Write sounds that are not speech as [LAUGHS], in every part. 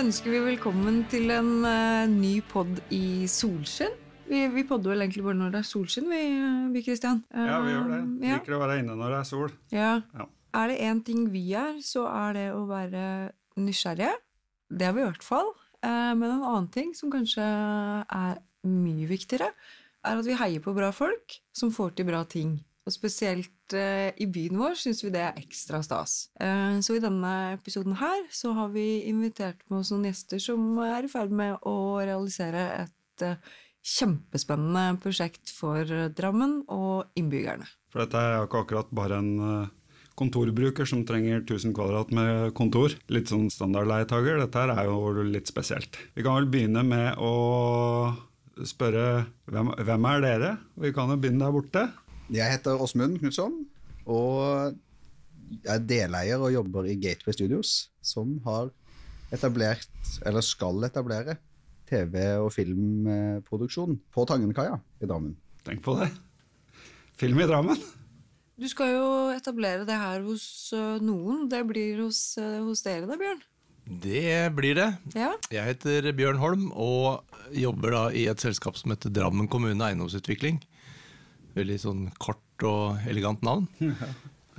ønsker vi velkommen til en uh, ny pod i solskinn. Vi, vi podder vel egentlig bare når det er solskinn, vi, vi Kristian? Ja, vi gjør det. Vi ja. Liker å være inne når det er sol. Ja. Ja. Er det én ting vi er, så er det å være nysgjerrige. Det er vi i hvert fall. Uh, Men en annen ting som kanskje er mye viktigere, er at vi heier på bra folk som får til bra ting. Og spesielt eh, i byen vår syns vi det er ekstra stas. Eh, Så i denne episoden her så har vi invitert med oss noen gjester som er i ferd med å realisere et eh, kjempespennende prosjekt for Drammen og innbyggerne. For dette er jo ikke akkurat bare en eh, kontorbruker som trenger 1000 kvadrat med kontor. Litt sånn standardleietager. Dette her er jo litt spesielt. Vi kan vel begynne med å spørre hvem, hvem er dere? Vi kan jo begynne der borte. Jeg heter Åsmund Knutson, og jeg er deleier og jobber i Gateway Studios, som har etablert, eller skal etablere, TV- og filmproduksjon på Tangenkaia i Drammen. Tenk på det. Film i Drammen. Du skal jo etablere det her hos øh, noen. Det blir hos, øh, hos dere da, Bjørn? Det blir det. Ja. Jeg heter Bjørn Holm og jobber da i et selskap som heter Drammen kommune eiendomsutvikling. Veldig sånn kort og elegant navn. [LAUGHS]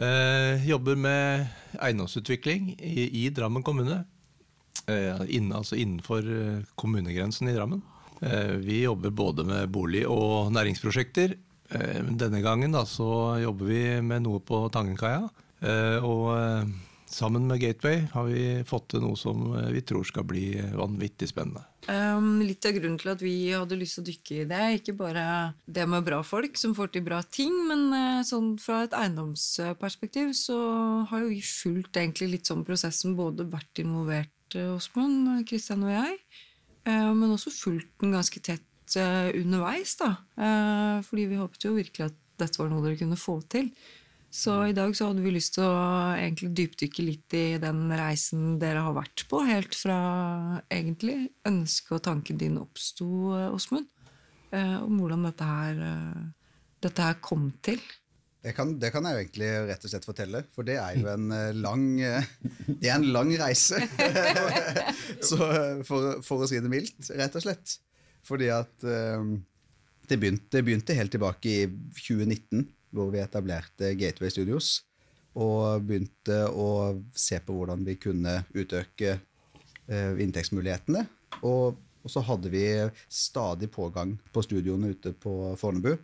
Eh, jobber med eiendomsutvikling i, i Drammen kommune. Eh, inn, altså innenfor eh, kommunegrensen i Drammen. Eh, vi jobber både med bolig- og næringsprosjekter. Eh, denne gangen da, så jobber vi med noe på Tangenkaia. Eh, og sammen med Gateway har vi fått til noe som eh, vi tror skal bli vanvittig spennende. Um, litt av grunnen til at vi hadde lyst til å dykke i det, ikke bare det med bra folk som får til bra ting, men eh, sånn fra et eiendomsperspektiv så har jo vi fulgt egentlig litt sånn prosessen, både vært involvert, eh, Åsmund, Kristian og jeg, eh, men også fulgt den ganske tett eh, underveis, da. Eh, fordi vi håpet jo virkelig at dette var noe dere kunne få til. Så i dag så hadde vi lyst til å egentlig dypdykke litt i den reisen dere har vært på, helt fra egentlig ønsket og tanken din oppsto, Åsmund, eh, om hvordan dette her, eh, dette her kom til. Det kan, det kan jeg jo egentlig rett og slett fortelle, for det er jo en eh, lang, det er en lang reise. [LAUGHS] For, for å si det mildt, rett og slett. Fordi at det, begynte, det begynte helt tilbake i 2019, hvor vi etablerte Gateway Studios. Og begynte å se på hvordan vi kunne utøke eh, inntektsmulighetene. Og, og så hadde vi stadig pågang på studioene ute på Fornebu.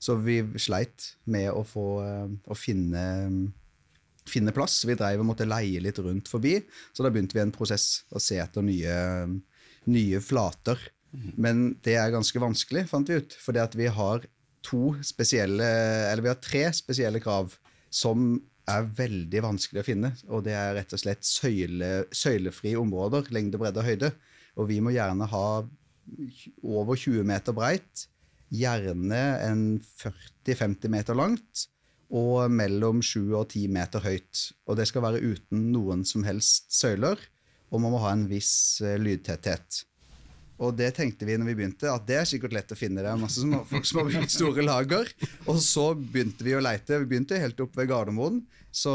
Så vi sleit med å, få, eh, å finne, finne plass. Vi dreiv og måtte leie litt rundt forbi, så da begynte vi en prosess å se etter nye, nye flater. Men det er ganske vanskelig, fant vi ut. At vi har to spesielle, eller vi har tre spesielle krav som er veldig vanskelig å finne. Og det er rett og slett søyle, søylefrie områder, lengde, bredde og høyde. Og vi må gjerne ha over 20 meter breit, gjerne en 40-50 meter langt, og mellom 7 og 10 meter høyt. Og det skal være uten noen som helst søyler, og man må ha en viss eh, lydtetthet. Og det tenkte vi når vi begynte, at det er sikkert lett å finne. Det er masse som, folk som har bygd store lager. Og så begynte vi å leite. Vi begynte helt opp ved Gardermoen. Så,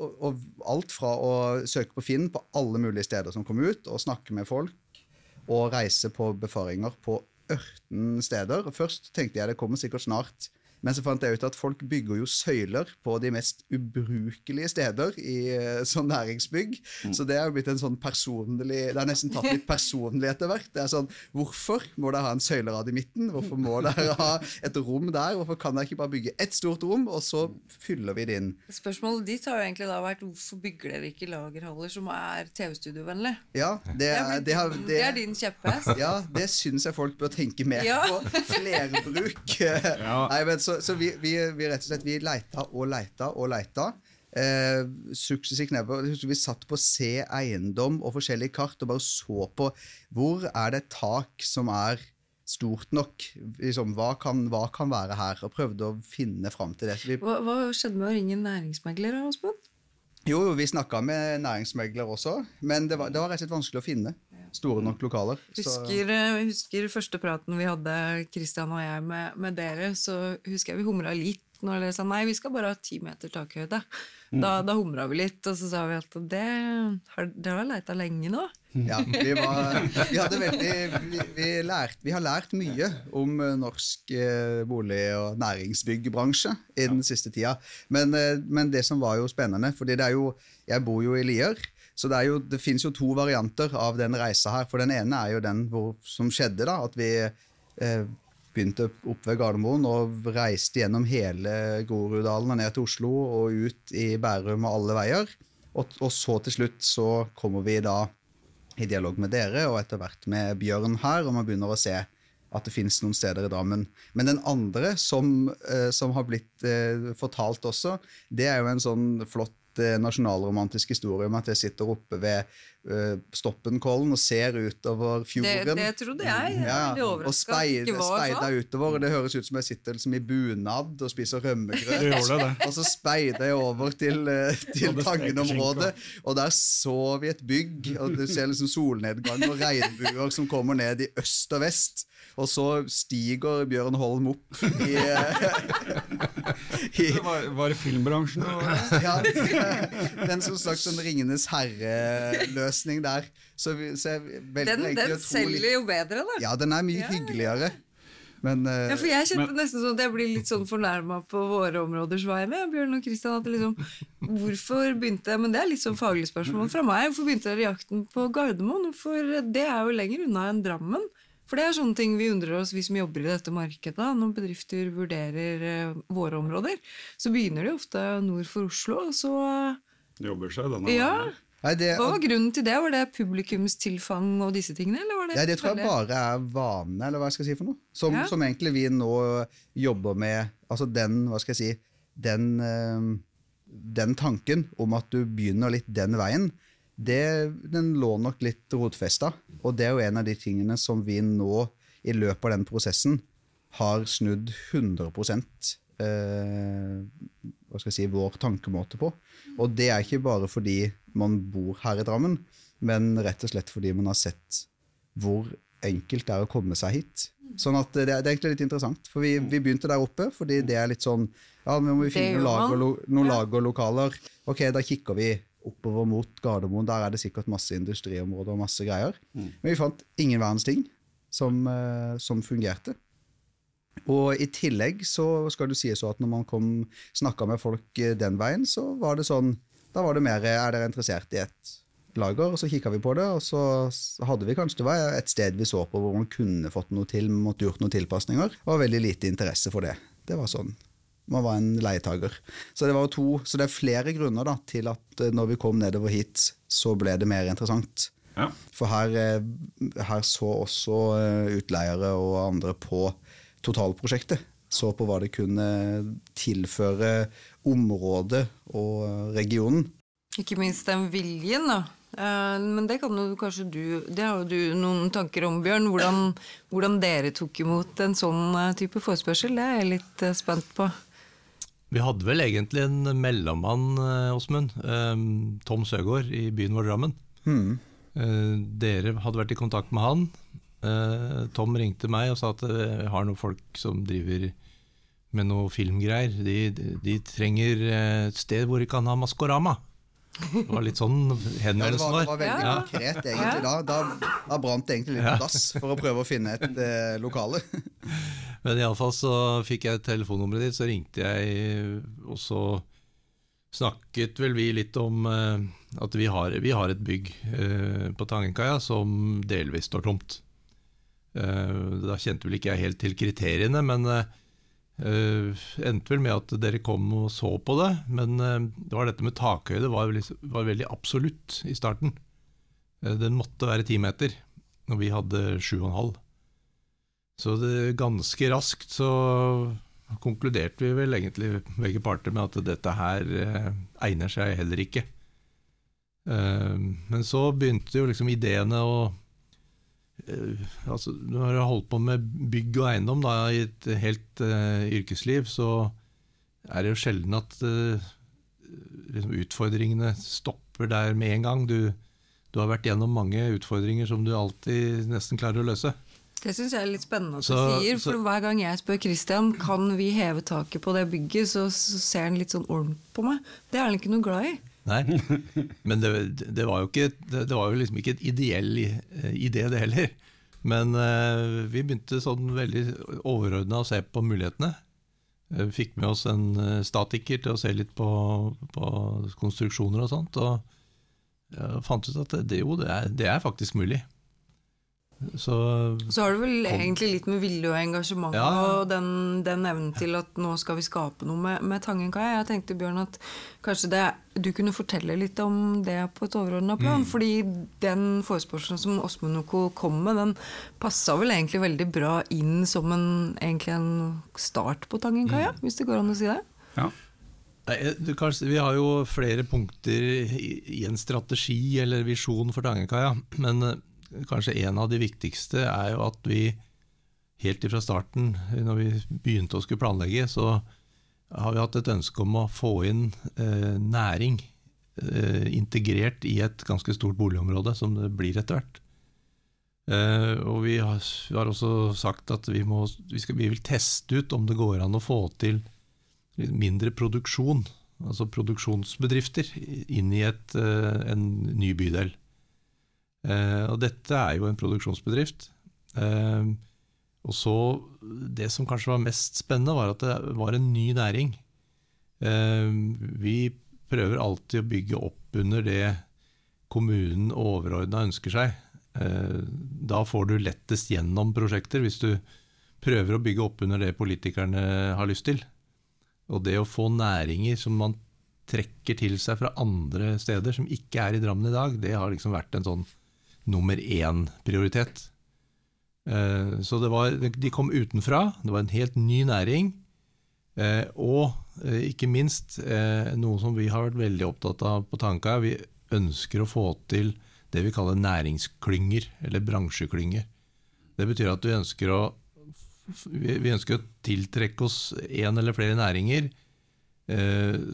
og, og alt fra å søke på Finn på alle mulige steder som kom ut, og snakke med folk, og reise på befaringer på ørten steder. Først tenkte jeg det kommer sikkert snart, men så fant jeg ut at folk bygger jo søyler på de mest ubrukelige steder i eh, sånn næringsbygg. Så det er jo blitt en sånn personlig Det er nesten tatt litt personlig etter hvert. Det er sånn, Hvorfor må dere ha en søylerad i midten? Hvorfor må dere ha et rom der? Hvorfor kan dere ikke bare bygge ett stort rom, og så fyller vi det inn? Spørsmålet ditt har jo egentlig da vært hvorfor bygger dere ikke lagerhaller som er TV-studiovennlige? Ja, det, Ja, er- det, har- det er din kjepphest. Ja, det syns jeg folk bør tenke mer Ja. på. Flerbruk. [LAUGHS] Nei, men så så vi, vi, vi rett og slett vi leita og leita og leita. Eh, Vi satt på Se eiendom og forskjellige kart og bare så på hvor er det tak som er stort nok. Liksom, hva, kan, hva kan være her? Og prøvde å finne fram til det. Vi, Hva, hva skjedde med å ringe en næringsmegler, jo, jo, vi snakka med næringsmegler også, men det var, det var rett og slett vanskelig å finne store nok lokaler. Jeg Husker, eh, husker første praten vi hadde, Kristian og jeg, med, med dere, så husker jeg vi humra litt når dere sa nei, vi skal bare ha ti meter takhøyde. Da, da humra vi litt, og så sa vi at det har dere har leita lenge nå. [LAUGHS] Ja, vi, var, vi, hadde veldig, vi, vi, lært, vi, har lært mye om eh, norsk eh, bolig- og næringsbyggbransje i den siste tida. Men, men, det som var jo spennende, fordi det er jo Jeg bor jo i Lier. Så det, jo, det finnes jo to varianter av den reisa her. For den ene er jo den hvor, som skjedde, da. At vi eh, begynte opp ved Gardermoen og reiste gjennom hele Groruddalen og ned til Oslo og ut i Bærum og alle veier. Og, og, så til slutt så kommer vi da i dialog med dere, og etter hvert med Bjørn her, og man begynner å se at det finnes noen steder i Drammen. Men den andre, som, eh, som har blitt eh, fortalt også, det er jo en sånn flott nasjonalromantisk historie om at jeg sitter oppe ved uh, Stoppenkollen og ser utover fjorden. Det, det trodde jeg. jeg ja, og speider, speider utover. og Det høres ut som jeg sitter liksom i bunad og spiser rømmegrøt. og så speider jeg over til, uh, [LAUGHS] til Tangen-området, og der så vi et bygg. og Du ser liksom solnedgang og regnbuer som kommer ned i øst og vest. Og så stiger Bjørn Holm opp i, i [LAUGHS] [LAUGHS] var, var, det filmbransjen? ja, [LAUGHS] den som sagt sånn Ringenes herre-løsning der. Så, så den den selger jo bedre, da. Ja, den er mye ja, hyggeligere. Men, uh, ja, for jeg kjente nesten sånn at jeg blir litt sånn fornærma på våre områders vei med Bjørn og Kristian. At liksom, hvorfor begynte jeg Men det er litt sånn faglig spørsmål fra meg. Hvorfor begynte dere jakten på Gardermoen? For det er jo lenger unna enn Drammen. For det er sånne ting vi undrer oss, vi som jobber i dette markedet. Når bedrifter vurderer uh, våre områder, så begynner de ofte nord for Oslo, og så De jobber seg denne ja. Nei, det, Hva var grunnen til det? Var det publikumstilfang og disse tingene? Eller var det, ja, det tror jeg bare er vane, eller hva jeg skal si for noe. Som, ja. som egentlig vi nå jobber med. Altså den, hva skal jeg si, den, uh, den tanken om at du begynner litt den veien det, den lå nok litt rotfesta. Og det er jo en av de tingene som vi nå, i løpet av den prosessen, har snudd 100 eh, hva skal jeg si, vår tankemåte på. Og det er ikke bare fordi man bor her i Drammen, men rett og slett fordi man har sett hvor enkelt det er å komme seg hit. Sånn at det, det er egentlig litt interessant. For vi, vi, begynte der oppe fordi det er litt sånn Ja, nå må vi finne noen lagerlokaler. og lokaler. Ok, da kikker vi oppover mot Gardermoen. Der er det sikkert masse industriområder og masse greier. Mm. Men vi fant ingen verdens ting som, uh, som, fungerte. Og i tillegg så skal du si så at når man kom snakka med folk eh, den veien, så var det sånn Da var det mer Er dere interessert i et lager? Og så kikka vi på det, og så hadde vi kanskje det var et sted vi så på hvor man kunne fått noe til, måtte gjort noen tilpasninger. Det var veldig lite interesse for det. Det var sånn man var en leietager. Så det, var to, så det er flere grunner da, til at eh, når vi kom nedover hit, så ble det mer interessant. Ja. For her, eh, her, så også eh, utleiere og andre på totalprosjektet. Så på hva det kunne tilføre området og regionen. Ikke minst den viljen, da. Men det kan jo kanskje du Det har jo du noen tanker om, Bjørn. Hvordan, hvordan dere tok imot en sånn type forespørsel. Det er jeg litt spent på. Vi hadde vel egentlig en mellommann, eh, Åsmund. Eh, Tom Søgaard i byen vår Drammen. Mm. Dere hadde vært i kontakt med han. Tom ringte meg og sa at jeg har noen folk som driver med noe filmgreier. De, de trenger et sted hvor de kan ha Maskorama. Det var litt sånn henvendelsen var. Ja, det var, veldig ja. konkret egentlig da. Da, da brant det egentlig litt på dass for å prøve å finne et eh, lokale. [LAUGHS] Men iallfall så fikk jeg telefonnummeret ditt, så ringte jeg, og så snakket vel vi litt om eh, at vi har, vi har, et bygg eh, på Tangenkaia som delvis står tomt. Eh, da kjente vel ikke jeg helt til kriteriene, men eh, Uh, endte vel med at dere kom og så på det, men uh, det var dette med takhøyde var, var veldig absolutt i starten. Uh, den måtte være ti meter, og vi hadde sju og en halv. Så det, ganske raskt så konkluderte vi vel egentlig begge parter med at dette her egner seg heller ikke. men så begynte jo liksom ideene å altså, Når du har holdt på med bygg og eiendom da, i et helt uh, yrkesliv, så er det jo sjelden at uh, liksom utfordringene stopper der med en gang. Du, du, har vært gjennom mange utfordringer som du alltid nesten klarer å løse. Det syns jeg er litt spennende at du sier. For så, hver gang jeg spør Christian kan vi heve taket på det bygget, så, så ser han litt sånn orm på meg. Det er han ikke noe glad i. Nei, men det, det, var jo ikke, det, var jo liksom ikke et ideell eh, idé, det heller. Men uh, vi begynte sånn veldig overordna å se på mulighetene. Vi fikk med oss en statiker til å se litt på, på konstruksjoner og sånt. Og fant ut at det, jo, det er, det er faktisk mulig. Så, så har det vel kom. egentlig litt med vilje og engasjement ja. og den, den, evnen til at nå skal vi skape noe med, med Tangenkaia. Jeg tenkte Bjørn at kanskje det, du kunne fortelle litt om det på et overordna plan. Mm. Fordi den forespørselen som Åsmund Noko kom med, den passa vel egentlig veldig bra inn som en, egentlig en start på Tangenkaia, mm. hvis det går an å si det? Ja. Nei, du, kanskje, vi har jo flere punkter i, i en strategi eller visjon for Tangenkaia. Men kanskje en av de viktigste er jo at vi helt ifra starten, når vi begynte å skulle planlegge, så har vi hatt et ønske om å få inn eh, næring eh, integrert i et ganske stort boligområde, som det blir etter hvert. Eh, og vi har, vi har, også sagt at vi, må, vi, skal, vi, vil teste ut om det går an å få til mindre produksjon, altså produksjonsbedrifter, inn i et, eh, en ny bydel. Eh, og dette er jo en produksjonsbedrift. Eh, og så Det som kanskje var mest spennende, var at det var en ny næring. Eh, vi prøver alltid å bygge opp under det kommunen overordna ønsker seg. Da får du lettest gjennom prosjekter, hvis du prøver å bygge opp under det politikerne har lyst til. Og det å få næringer som man trekker til seg fra andre steder, som ikke er i Drammen i dag, det har liksom vært en sånn nummer én-prioritet. Eh, så var, de kom utenfra, det var en helt ny næring. Eh, og eh, ikke minst noe som vi har vært veldig opptatt av på Tanka. Vi ønsker å få til det vi kaller næringsklynger, eller bransjeklynger. Det betyr at vi ønsker å, vi ønsker å tiltrekke oss én eller flere næringer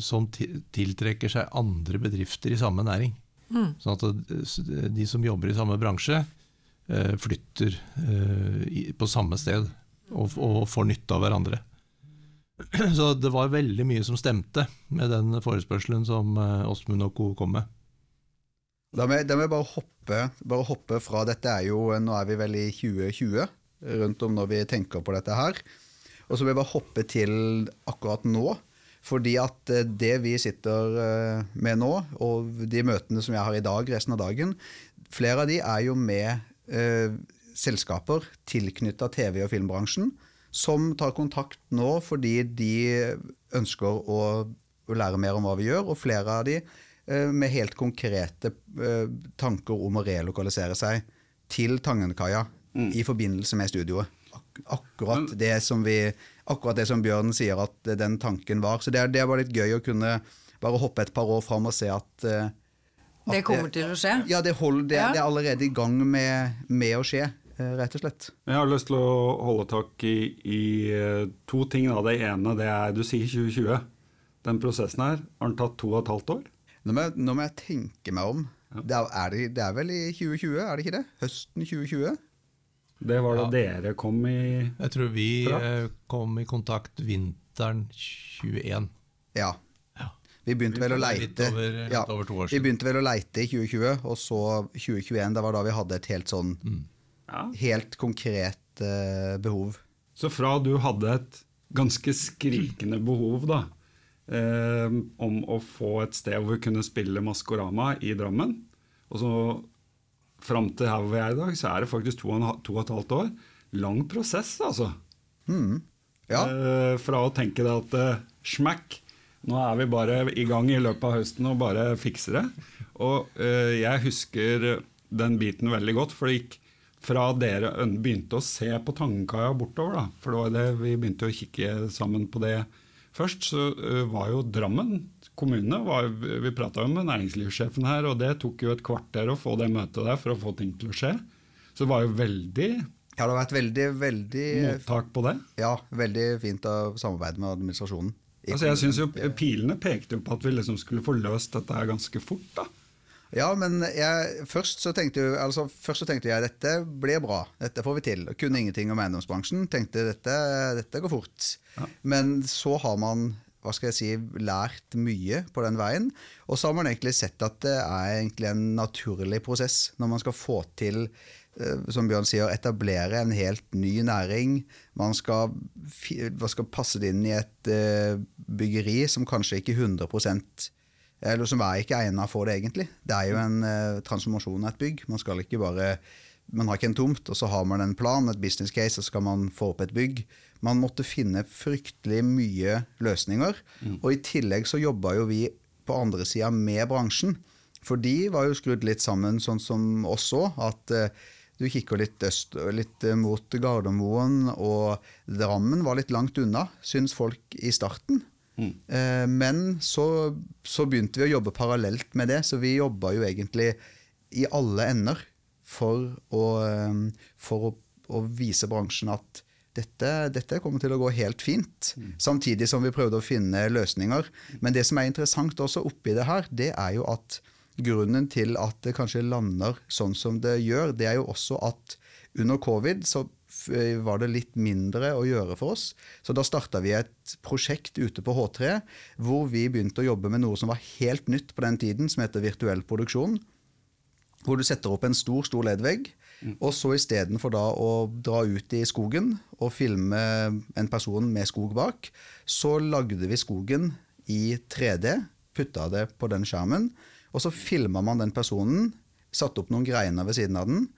som tiltrekker seg andre bedrifter i samme næring. Mm. Sånn at eh, de som jobber i samme bransje, eh, flytter eh, på samme sted og, får nytte av hverandre. [CLEARS THROAT] Så det var veldig mye som stemte med den forespørselen som Åsmund og co. kom med. Da må, jeg bare hoppe, bare hoppe fra dette er jo, Nå er vi vel i 2020, rundt om når vi tenker på dette her. Og så vil jeg bare hoppe til akkurat nå. Fordi at eh, det vi sitter eh, med nå, og de møtene som jeg har i dag, resten av dagen, flere av de er jo med eh, selskaper tilknytta TV- og filmbransjen, som tar kontakt nå fordi de ønsker å, å, lære mer om hva vi gjør, og flere av de eh, med helt konkrete eh, tanker om å relokalisere seg til Tangenkaia mm. i forbindelse med studioet. Ak akkurat det som vi akkurat det som Bjørn sier at den tanken var. Så det, det var litt gøy å kunne bare hoppe et par år fram og se at, eh, at Det kommer til å skje? Ja, det, hold, det, ja. det er allerede i gang med, med, å skje. Eh, rett og slett. Jeg har lyst til å holde tak i, i eh, to ting. Da. Det ene det er du sier 2020. Den prosessen her, har den tatt to og et halvt år? Nå må jeg, nå må jeg tenke meg om. Ja. Det, er, det, er, vel i 2020, er det ikke det? Høsten 2020? Det var da ja. dere kom i Jeg tror vi fra. Eh, kom i kontakt vinteren 21. Ja. Vi begynte vel å leite over, ja, Vi begynte vel å leite i 2020, og så 2021. Det var da vi hadde et helt sånn mm. Helt konkret uh, behov. Så fra du hadde et ganske skrikende behov da, eh, om å få et sted hvor vi kunne spille Maskorama i Drammen, og så fram til her hvor vi er i dag, så er det faktisk to og, to og et halvt år. Lang prosess, altså. Mm. Ja. Eh, fra å tenke det at eh, smakk, nå er vi bare i gang i løpet av høsten og bare fikser det. Og eh, jeg husker den biten veldig godt, for det gikk fra dere begynte å se på Tangkaia bortover, da, for det var det vi begynte å kikke sammen på det først, så uh, var jo Drammen kommune var, Vi prata med næringslivssjefen her, og det tok jo et kvarter å få det møtet der for å få ting til å skje. Så det var jo veldig ja, det har vært veldig, veldig Mottak på det? Ja, veldig fint å samarbeide med administrasjonen. Altså, jeg synes jo Pilene pekte jo på at vi liksom skulle få løst dette her ganske fort. da. Ja, men jeg, først, så tenkte, altså, først så tenkte jeg dette blir bra, dette får vi til. Jeg kunne ingenting om eiendomsbransjen. Tenkte dette, dette går fort. Ja. Men så har man hva skal jeg si, lært mye på den veien. Og så har man egentlig sett at det er egentlig en naturlig prosess når man skal få til eh, som Bjørn sier, etablere en helt ny næring. Man skal, skal passe det inn i et uh, byggeri som kanskje ikke 100% eller som er ikke egnet for det, egentlig. Det er jo en uh, transformasjon av et bygg. Man skal ikke bare man har ikke en tomt, og så har man en plan, et business case, og så skal man få opp et bygg. Man måtte finne fryktelig mye løsninger. Mm. Og i tillegg så jobba jo vi på andre sida med bransjen. For de var jo skrudd litt sammen sånn som oss òg. At uh, du kikker litt øst, litt uh, mot Gardermoen, og Drammen var litt langt unna, syns folk i starten. Mm. Uh, men så, så, begynte vi å jobbe parallelt med det, så vi jobba jo egentlig i alle ender for å, for å, å vise bransjen at dette, dette, kommer til å gå helt fint. Mm. Samtidig som vi prøvde å finne løsninger. Men det som er interessant også oppi det her, det er jo at grunnen til at det kanskje lander sånn som det gjør, det er jo også at under covid så var det litt mindre å gjøre for oss. Så da starta vi et prosjekt ute på H3 hvor vi begynte å jobbe med noe som var helt nytt på den tiden, som heter virtuell produksjon. Hvor du setter opp en stor, stor ledvegg Og så istedenfor da å dra ut i skogen og filme en person med skog bak, så lagde vi skogen i 3D, putta det på den skjermen, og så filma man den personen, satte opp noen greiner ved siden av den,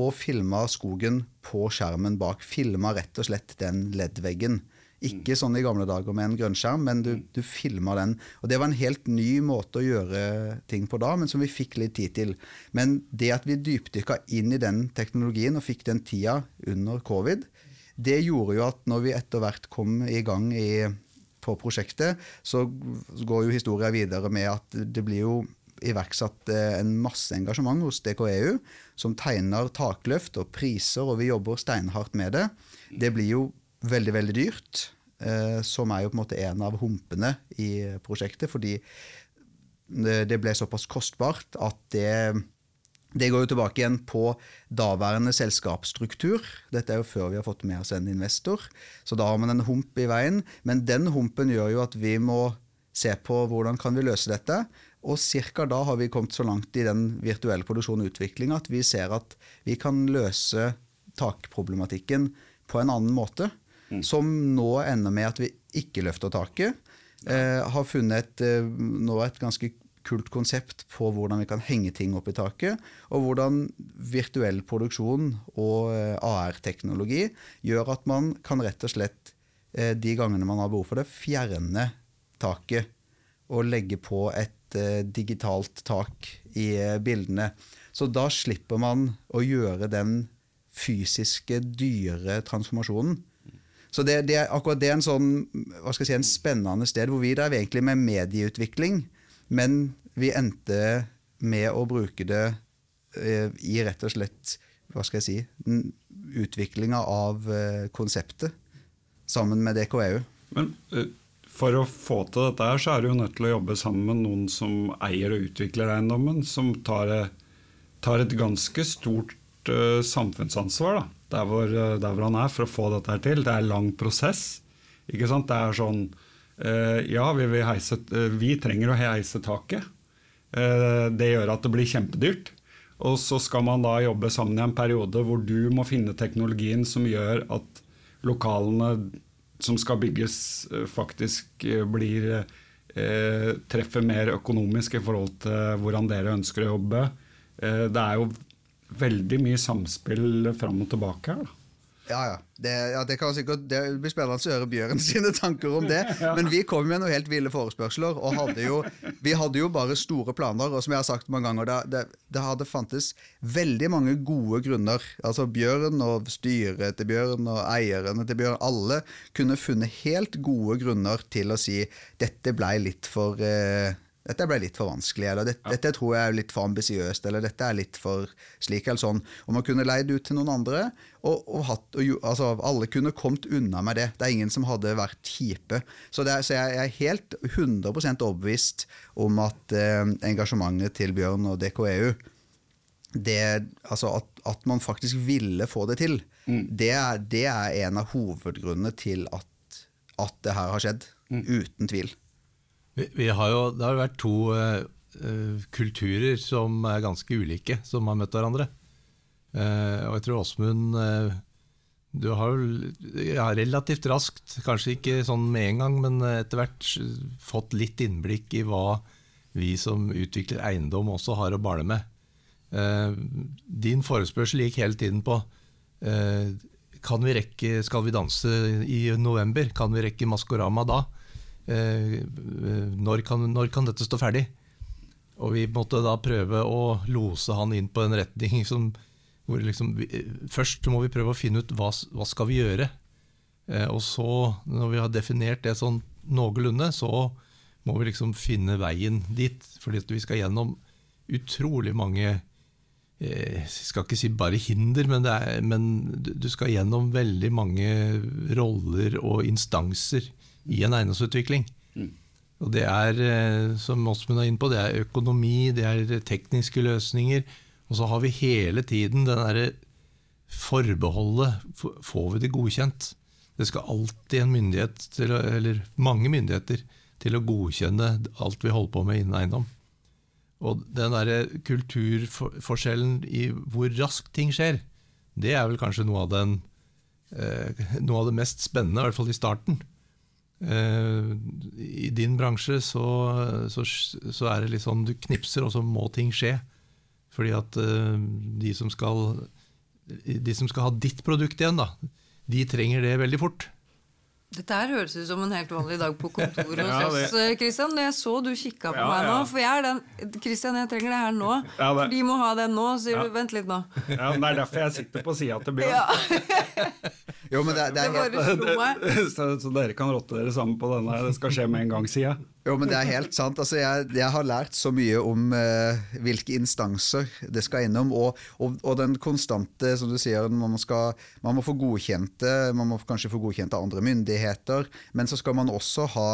og filma skogen på skjermen bak. Filma rett og slett den LED-veggen. Ikke sånn i gamle dager med en grønnskjerm, men du, du filma den. Og Det var en helt ny måte å gjøre ting på da, men som vi fikk litt tid til. Men det at vi dypdykka inn i den teknologien og fikk den tida under covid, det gjorde jo at når vi etter hvert kom i gang i, på prosjektet, så går jo historia videre med at det blir jo iverksatt eh, en masse engasjement hos DKEU, som tegner takløft og priser, og vi jobber steinhardt med det. Det blir jo veldig, veldig dyrt. Eh, som er jo på en måte en av humpene i prosjektet, fordi det ble såpass kostbart at det det går jo tilbake igjen på daværende selskapsstruktur. Dette er jo før vi har fått med oss en investor. Så da har man en hump i veien. Men den humpen gjør jo at vi må se på hvordan kan vi løse dette. Og ca. da har vi kommet så langt i den virtuelle produksjonen og utviklinga at vi ser at vi kan løse takproblematikken på en annen måte. Mm. Som nå ender med at vi ikke løfter taket. Eh, har funnet et, eh, nå et ganske kult konsept på hvordan vi kan henge ting opp i taket. Og hvordan virtuell produksjon og eh, AR-teknologi gjør at man kan rett og slett, eh, de gangene man har behov for det, fjerne taket. Og legge på et eh, digitalt tak i eh, bildene. Så da slipper man å gjøre den fysiske, dyre transformasjonen. Så det, det, akkurat det er en sånn, hva skal jeg si, en spennende sted hvor vi drev egentlig med medieutvikling, men vi endte med å bruke det eh, i rett og slett hva skal jeg si, utviklinga av eh, konseptet sammen med DKEU. Men eh, for å få til dette her, så er du jo nødt til å jobbe sammen med noen som eier og utvikler eiendommen, som tar, tar et ganske stort samfunnsansvar. da der hvor, eh, der hvor, han er, for å få dette til. Det er lang prosess. Ikke sant? Det er sånn uh, Ja, vi, heise, uh, vi, trenger å heise taket. Uh, det gjør at det blir kjempedyrt. Og så skal man da jobbe sammen i en periode hvor du må finne teknologien som gjør at lokalene som skal bygges, faktisk blir treffer mer økonomisk i forhold til hvordan dere ønsker å jobbe. Det er jo veldig mye samspill fram og tilbake her. da. Ja, ja. Det, ja, det, sikkert, det blir spennende å høre Bjørn [LAUGHS] sine tanker om det. Men vi kom med noen helt ville forespørsler, og hadde jo, vi hadde jo bare store planer. Og som jeg har sagt mange ganger, det, det hadde fantes veldig mange gode grunner. Altså Bjørn og styret til Bjørn og eierne til Bjørn, alle kunne funnet helt gode grunner til å si dette blei litt for eh, dette ble litt for vanskelig, eller dette, ja. dette tror jeg er litt for ambisiøst, eller dette er litt for slik eller sånn. Og man kunne leid ut til noen andre, og, og, hatt, og altså, alle kunne kommet unna med det. Det er ingen som hadde vært kjipe. Så, er, så jeg, er helt 100% overbevist om at eh, engasjementet til Bjørn og DKEU det, altså at, at, man faktisk ville få det til, mm. det, er, det, er, en av hovedgrunnene til at, at det her har skjedd. Uten tvil. Vi, vi har jo, det har vært to eh, kulturer som er ganske ulike, som har møtt hverandre. Uh, og jeg tror Åsmund uh, Du har ja, relativt raskt, kanskje ikke sånn med en gang, men etter hvert fått litt innblikk i hva vi som utvikler eiendom også har å bale med. Din forespørsel gikk hele tiden på kan vi rekke, Skal vi danse i november? Kan vi rekke Maskorama da? Eh, når, kan, når kan dette stå ferdig? Og vi måtte da prøve å lose han inn på en retning som hvor liksom, Først må vi prøve å finne ut hva, hva skal vi gjøre. Eh, og så, når vi har definert det sånn noenlunde, så må vi liksom finne veien dit. Fordi vi skal gjennom utrolig mange jeg skal ikke si bare hinder, men, er, men, du skal gjennom veldig mange roller og instanser i en eiendomsutvikling. Mm. Og det er, eh, som Åsmund er inne på, det er økonomi, det er tekniske løsninger. Og så har vi hele tiden den derre forbeholdet. Får vi det godkjent? Det skal alltid en myndighet, til, eller mange myndigheter, til å godkjenne alt vi holder på med innen eiendom. Og den derre kulturforskjellen i hvor raskt ting skjer, det er vel kanskje noe av, den, eh, noe av det mest spennende, i hvert fall i starten. Eh, I din bransje så, så, så, er det litt sånn du knipser, og så må ting skje. Fordi at eh, de, som skal, de som skal ha ditt produkt igjen, da, de trenger det veldig fort. Dette her høres ut som en helt vanlig dag på kontoret [LAUGHS] hos ja, oss, Kristian. Jeg så du kikka på ja, meg nå. For jeg er den Kristian, jeg trenger det her nå. Ja, det. De må ha den nå. Sier du vent litt nå. Ja, Det er derfor jeg sitter på sida til Bjørn. [LAUGHS] jo, men det, det er helt... [LAUGHS] så, så, dere kan rotte dere sammen på denne. Det skal skje med en gang'-sida? Jo, men det er helt sant. Altså, jeg, jeg, har lært så mye om eh, hvilke instanser det skal innom, og, og, og, den konstante, som du sier, man, skal, man må få godkjente, man må kanskje få godkjent av andre myndigheter, men så skal man også ha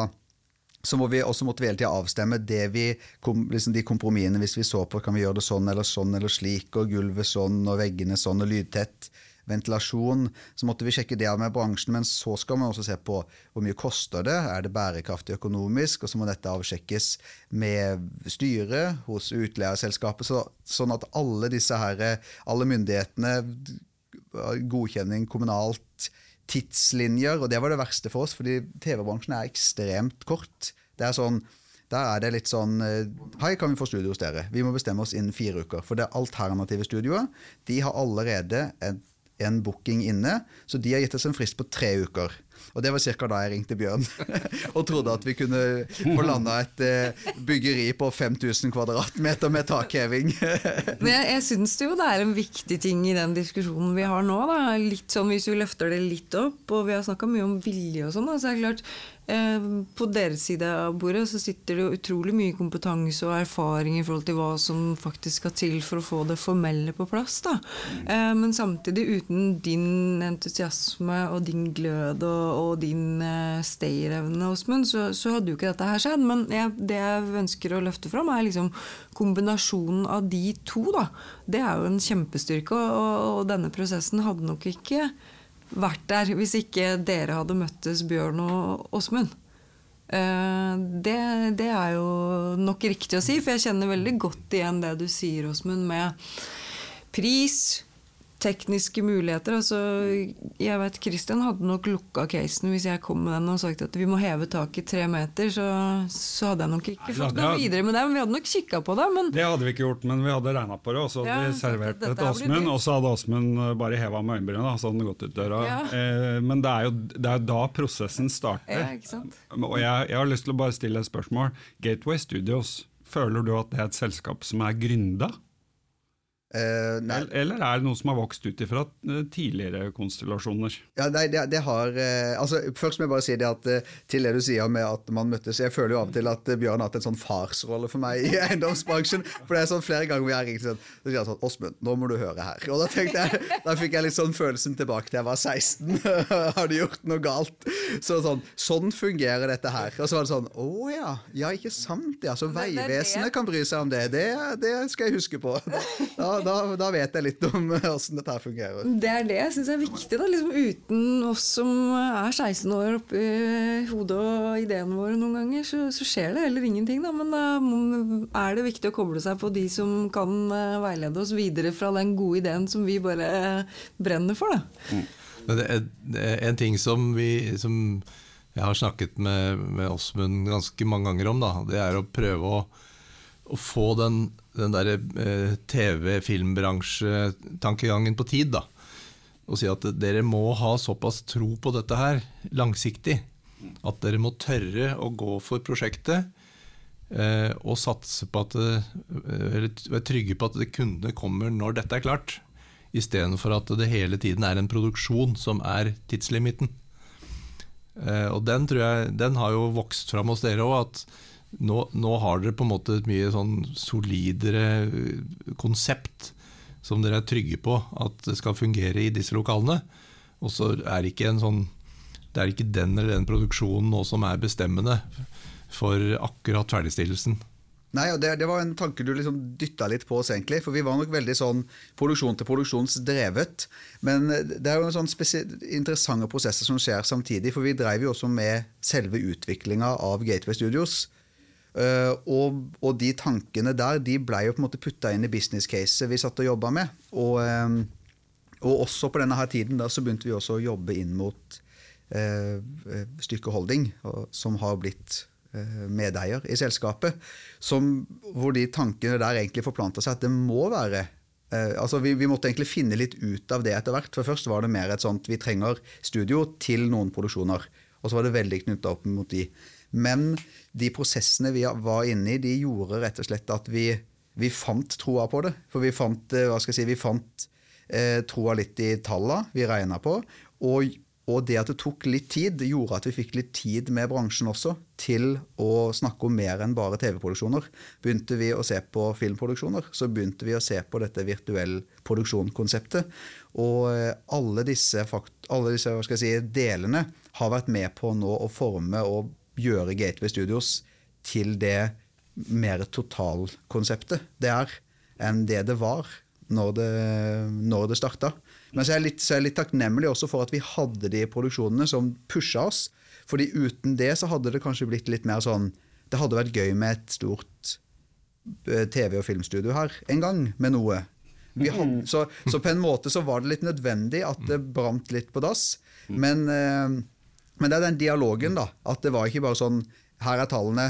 så må vi også måtte vi hele tida avstemme det vi, liksom de kompromissene. Hvis vi så på kan vi gjøre det sånn eller sånn eller slik, og gulvet sånn og veggene sånn og lydtett ventilasjon. Så måtte vi sjekke det av med bransjen, men så skal man også se på hvor mye koster det, er det bærekraftig økonomisk, og så må dette avsjekkes med styret hos utleierselskapet, så, sånn at alle disse her, alle myndighetene, godkjenning kommunalt, tidslinjer, og det var det verste for oss, fordi TV-bransjen er ekstremt kort. Det er sånn der er det litt sånn Hei, kan vi få studio hos dere? Vi må bestemme oss innen fire uker. For det alternative studioet de har allerede et en booking inne, så de har gitt oss en frist på tre uker. Og det var ca. da jeg ringte Bjørn [LAUGHS] og trodde at vi kunne få landa et eh, byggeri på 5000 kvadratmeter med takheving. [LAUGHS] Men jeg, jeg syns jo det er en viktig ting i den diskusjonen vi har nå. Da. Litt sånn Hvis vi løfter det litt opp, og vi har snakka mye om vilje og sånn, så er det klart på deres side av bordet så sitter det utrolig mye kompetanse og erfaring i forhold til hva som faktisk skal til for å få det formelle på plass. Da. Eh, men samtidig, uten din entusiasme og din glød og, og din eh, stayerevne, Åsmund, så, så, hadde jo ikke dette her skjedd. Men jeg, det jeg ønsker å løfte fram, er liksom kombinasjonen av de to. Da. Det er jo en kjempestyrke, og, og denne prosessen hadde nok ikke vært der hvis ikke dere hadde møttes, Bjørn og Åsmund. Eh, det, det, er jo nok riktig å si, for jeg kjenner veldig godt igjen det du sier, Åsmund, med pris, tekniske muligheter. Altså, jeg vet Christian hadde nok lukka casen hvis jeg kom med den og sagt at vi må heve taket tre meter. Så, så hadde jeg nok ikke fått noe videre med det. Men vi hadde nok kikka på det. Men... Det hadde vi ikke gjort, men vi hadde regna på det. Og så hadde ja, vi servert det til Åsmund, og så hadde Åsmund bare heva med øyenbrynene. Så hadde han gått ut døra. Ja. Eh, men det er jo det er da prosessen starter. Ja, og jeg, jeg har lyst til å bare stille et spørsmål. Gateway Studios, føler du at det er et selskap som er gründa? Uh, Eller er det noe som har vokst ut ifra uh, tidligere konstellasjoner? Ja, nei, det, det har, uh, altså, først må jeg bare si det at til det du sier med at man møttes Jeg føler jo av og til at Bjørn har hatt en sånn farsrolle for meg i [LAUGHS] eiendomsbransjen. For det er sånn flere ganger hvor jeg har ringt sånn, så sier han sånn Åsmund, nå må du høre her. Og da tenkte jeg, da fikk jeg litt sånn følelsen tilbake til jeg var 16. [LAUGHS] har du gjort noe galt? Så sånn, sånn fungerer dette her. Og så var det sånn Å ja, ja ikke sant? Ja, så Vegvesenet kan bry seg om det. det. Det skal jeg huske på. [LAUGHS] Da da, da, vet jeg litt om åssen dette her fungerer. Det er det jeg syns er viktig. da, liksom Uten oss som er 16 år oppi hodet og ideene våre noen ganger, så, så, skjer det heller ingenting. da, Men da er det viktig å koble seg på de som kan eh, veilede oss videre fra den gode ideen som vi bare brenner for. da. Mm. Det er, det er en ting som, vi, som jeg har snakket med, med Åsmund ganske mange ganger om, da, det er å prøve å å få den, den derre eh, TV-filmbransjetankegangen på tid. da, Og si at dere må ha såpass tro på dette her langsiktig at dere må tørre å gå for prosjektet eh, og satse på at eh, eller være trygge på at kundene kommer når dette er klart. Istedenfor at det hele tiden er en produksjon som er tidslimiten. Eh, og den, tror jeg, den har jo vokst fram hos dere òg. at nå, nå, har dere på en måte et mye sånn solidere eh, konsept som dere er trygge på at det skal fungere i disse lokalene. Og så er det sånn det er ikke den eller den produksjonen nå som er bestemmende for akkurat ferdigstillelsen. Nei, og det, det, var en tanke du liksom dytta litt på oss, egentlig. For vi var nok veldig sånn produksjon til produksjonsdrevet. Men det er jo sånn interessante prosesser som skjer samtidig. For vi drev jo også med selve utviklinga av Gateway Studios. Uh, og, og, de tankene der de ble jo på en måte putta inn i business caset vi satt og jobba med. Og, um, og, også på denne her tiden da, så begynte vi også å jobbe inn mot uh, Stykke Holding, som har blitt uh, medeier i selskapet. Som, hvor de tankene der egentlig forplanta seg at det må være altså vi, vi, måtte egentlig finne litt ut av det etter hvert. For først var det mer et sånt vi trenger studio til noen produksjoner. Og så var det veldig knytta opp mot de. Men de prosessene vi var inne i, de gjorde rett og slett at vi, vi fant troa på det. For vi fant, eh, hva skal jeg si, vi fant eh, troa litt i talla vi regna på. Og, og, det at det tok litt tid, gjorde at vi fikk litt tid med bransjen også til å snakke om mer enn bare TV-produksjoner. Begynte vi å se på filmproduksjoner, så begynte vi å se på dette virtuell produksjon-konseptet. Og eh, alle disse, alle disse si, delene har vært med på nå å forme og gjøre Gateway Studios til det mer totalkonseptet det er, enn det det var når det, når det starta. Men så er, jeg litt, så er jeg litt takknemlig også for at vi hadde de produksjonene som pusha oss. fordi uten det så hadde det kanskje blitt litt mer sånn Det hadde vært gøy med et stort eh, TV- og filmstudio her en gang, med noe. Hadde, så, så, på en måte så var det litt nødvendig at det brant litt på dass. Men eh, men det er den dialogen, da. At det var ikke bare sånn Her er tallene,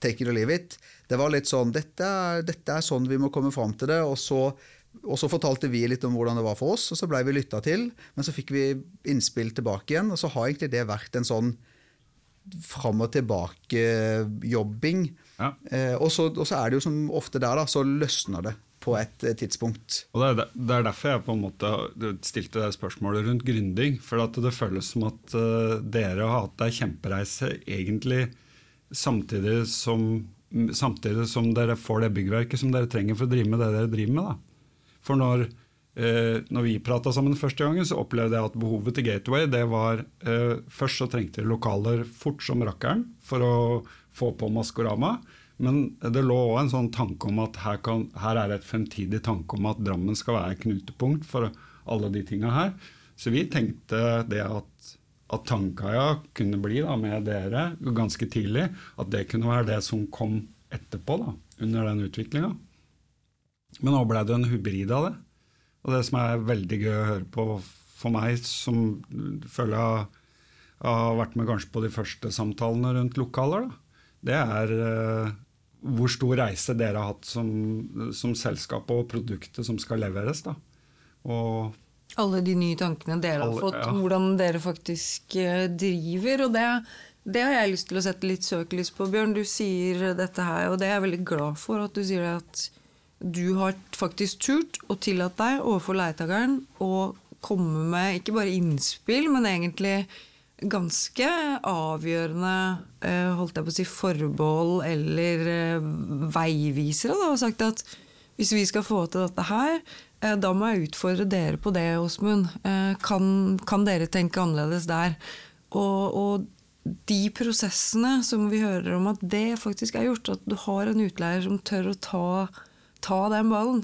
take it or leave it. Det var litt sånn dette er, dette er sånn vi må komme fram til det. Og så, og så, fortalte vi litt om hvordan det var for oss, og så blei vi lytta til. Men så fikk vi innspill tilbake igjen, og så har egentlig det vært en sånn fram og tilbake-jobbing. Ja. Eh, og, og, så er det jo som ofte der, da, så løsner det på et eh, tidspunkt. Og det er, er, derfor jeg på en måte stilte det spørsmålet rundt gründing. For det føles som at uh, dere har hatt ei kjempereise egentlig samtidig som, samtidig som, dere får det byggverket som dere trenger for å drive med det dere driver med. Da. For når, eh, når vi prata sammen første gangen, så opplevde jeg at behovet til Gateway det var eh, Først så trengte de lokaler fort som rakkeren for å få på Maskorama. Men det lå òg en sånn tanke om at her, kan, her er et fremtidig tanke om at Drammen skal være knutepunkt for alle de tinga her. Så vi tenkte det at, at Tangkaia kunne bli da, med dere ganske tidlig, at det kunne være det som kom etterpå, da, under den utviklinga. Men nå ble det en hybrid av det. Og det som er veldig gøy å høre på for meg, som føler jeg har vært med kanskje på de første samtalene rundt lokaler, da, det er uh, hvor stor reise dere har hatt som, som selskap og produktet som skal leveres. da. Og alle de nye tankene dere har fått, ja. hvordan dere faktisk uh, driver. og det, det, har jeg lyst til å sette litt søkelys på, Bjørn. Du sier dette her, og det er jeg veldig glad for at du sier at du har faktisk turt og tillatt deg overfor leietakeren å komme med ikke bare innspill, men egentlig ganske avgjørende eh, holdt jeg på å si, forbehold eller eh, veivisere. Da, og sagt at hvis vi skal få til dette her, eh, da må jeg utfordre dere på det, Åsmund. Kan, kan, dere tenke annerledes der? Og, og, de prosessene som vi hører om at det faktisk er gjort, at du har en utleier som tør å ta, ta den ballen,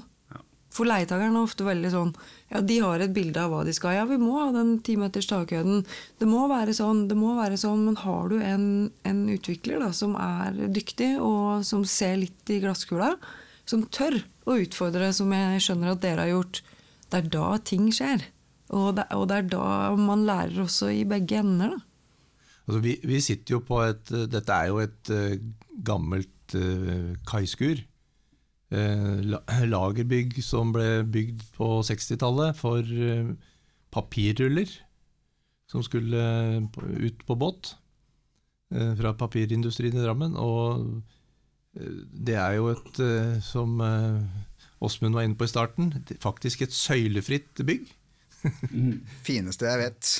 For leietakerne er ofte veldig sånn Ja, de har et bilde av hva de skal. Ja, vi må ha den timeters takhøyden. Det må være sånn, det må være sånn. Men har du en, en utvikler da, som er dyktig, og som ser litt i glasskula, som tør å utfordre, som jeg skjønner at dere har gjort, det er da ting skjer. Og det, og det er da man lærer også i begge ender, da. Altså, vi, vi, sitter jo på et Dette er jo et uh, gammelt uh, kaiskur. Uh, [CLEARS THROAT] lagerbygg som ble bygd på 60-tallet for papirruller. Som skulle ut på båt fra papirindustrien i Drammen. Og det er jo et, som Åsmund var inne på i starten, faktisk et søylefritt bygg. [LAUGHS] Fineste jeg vet.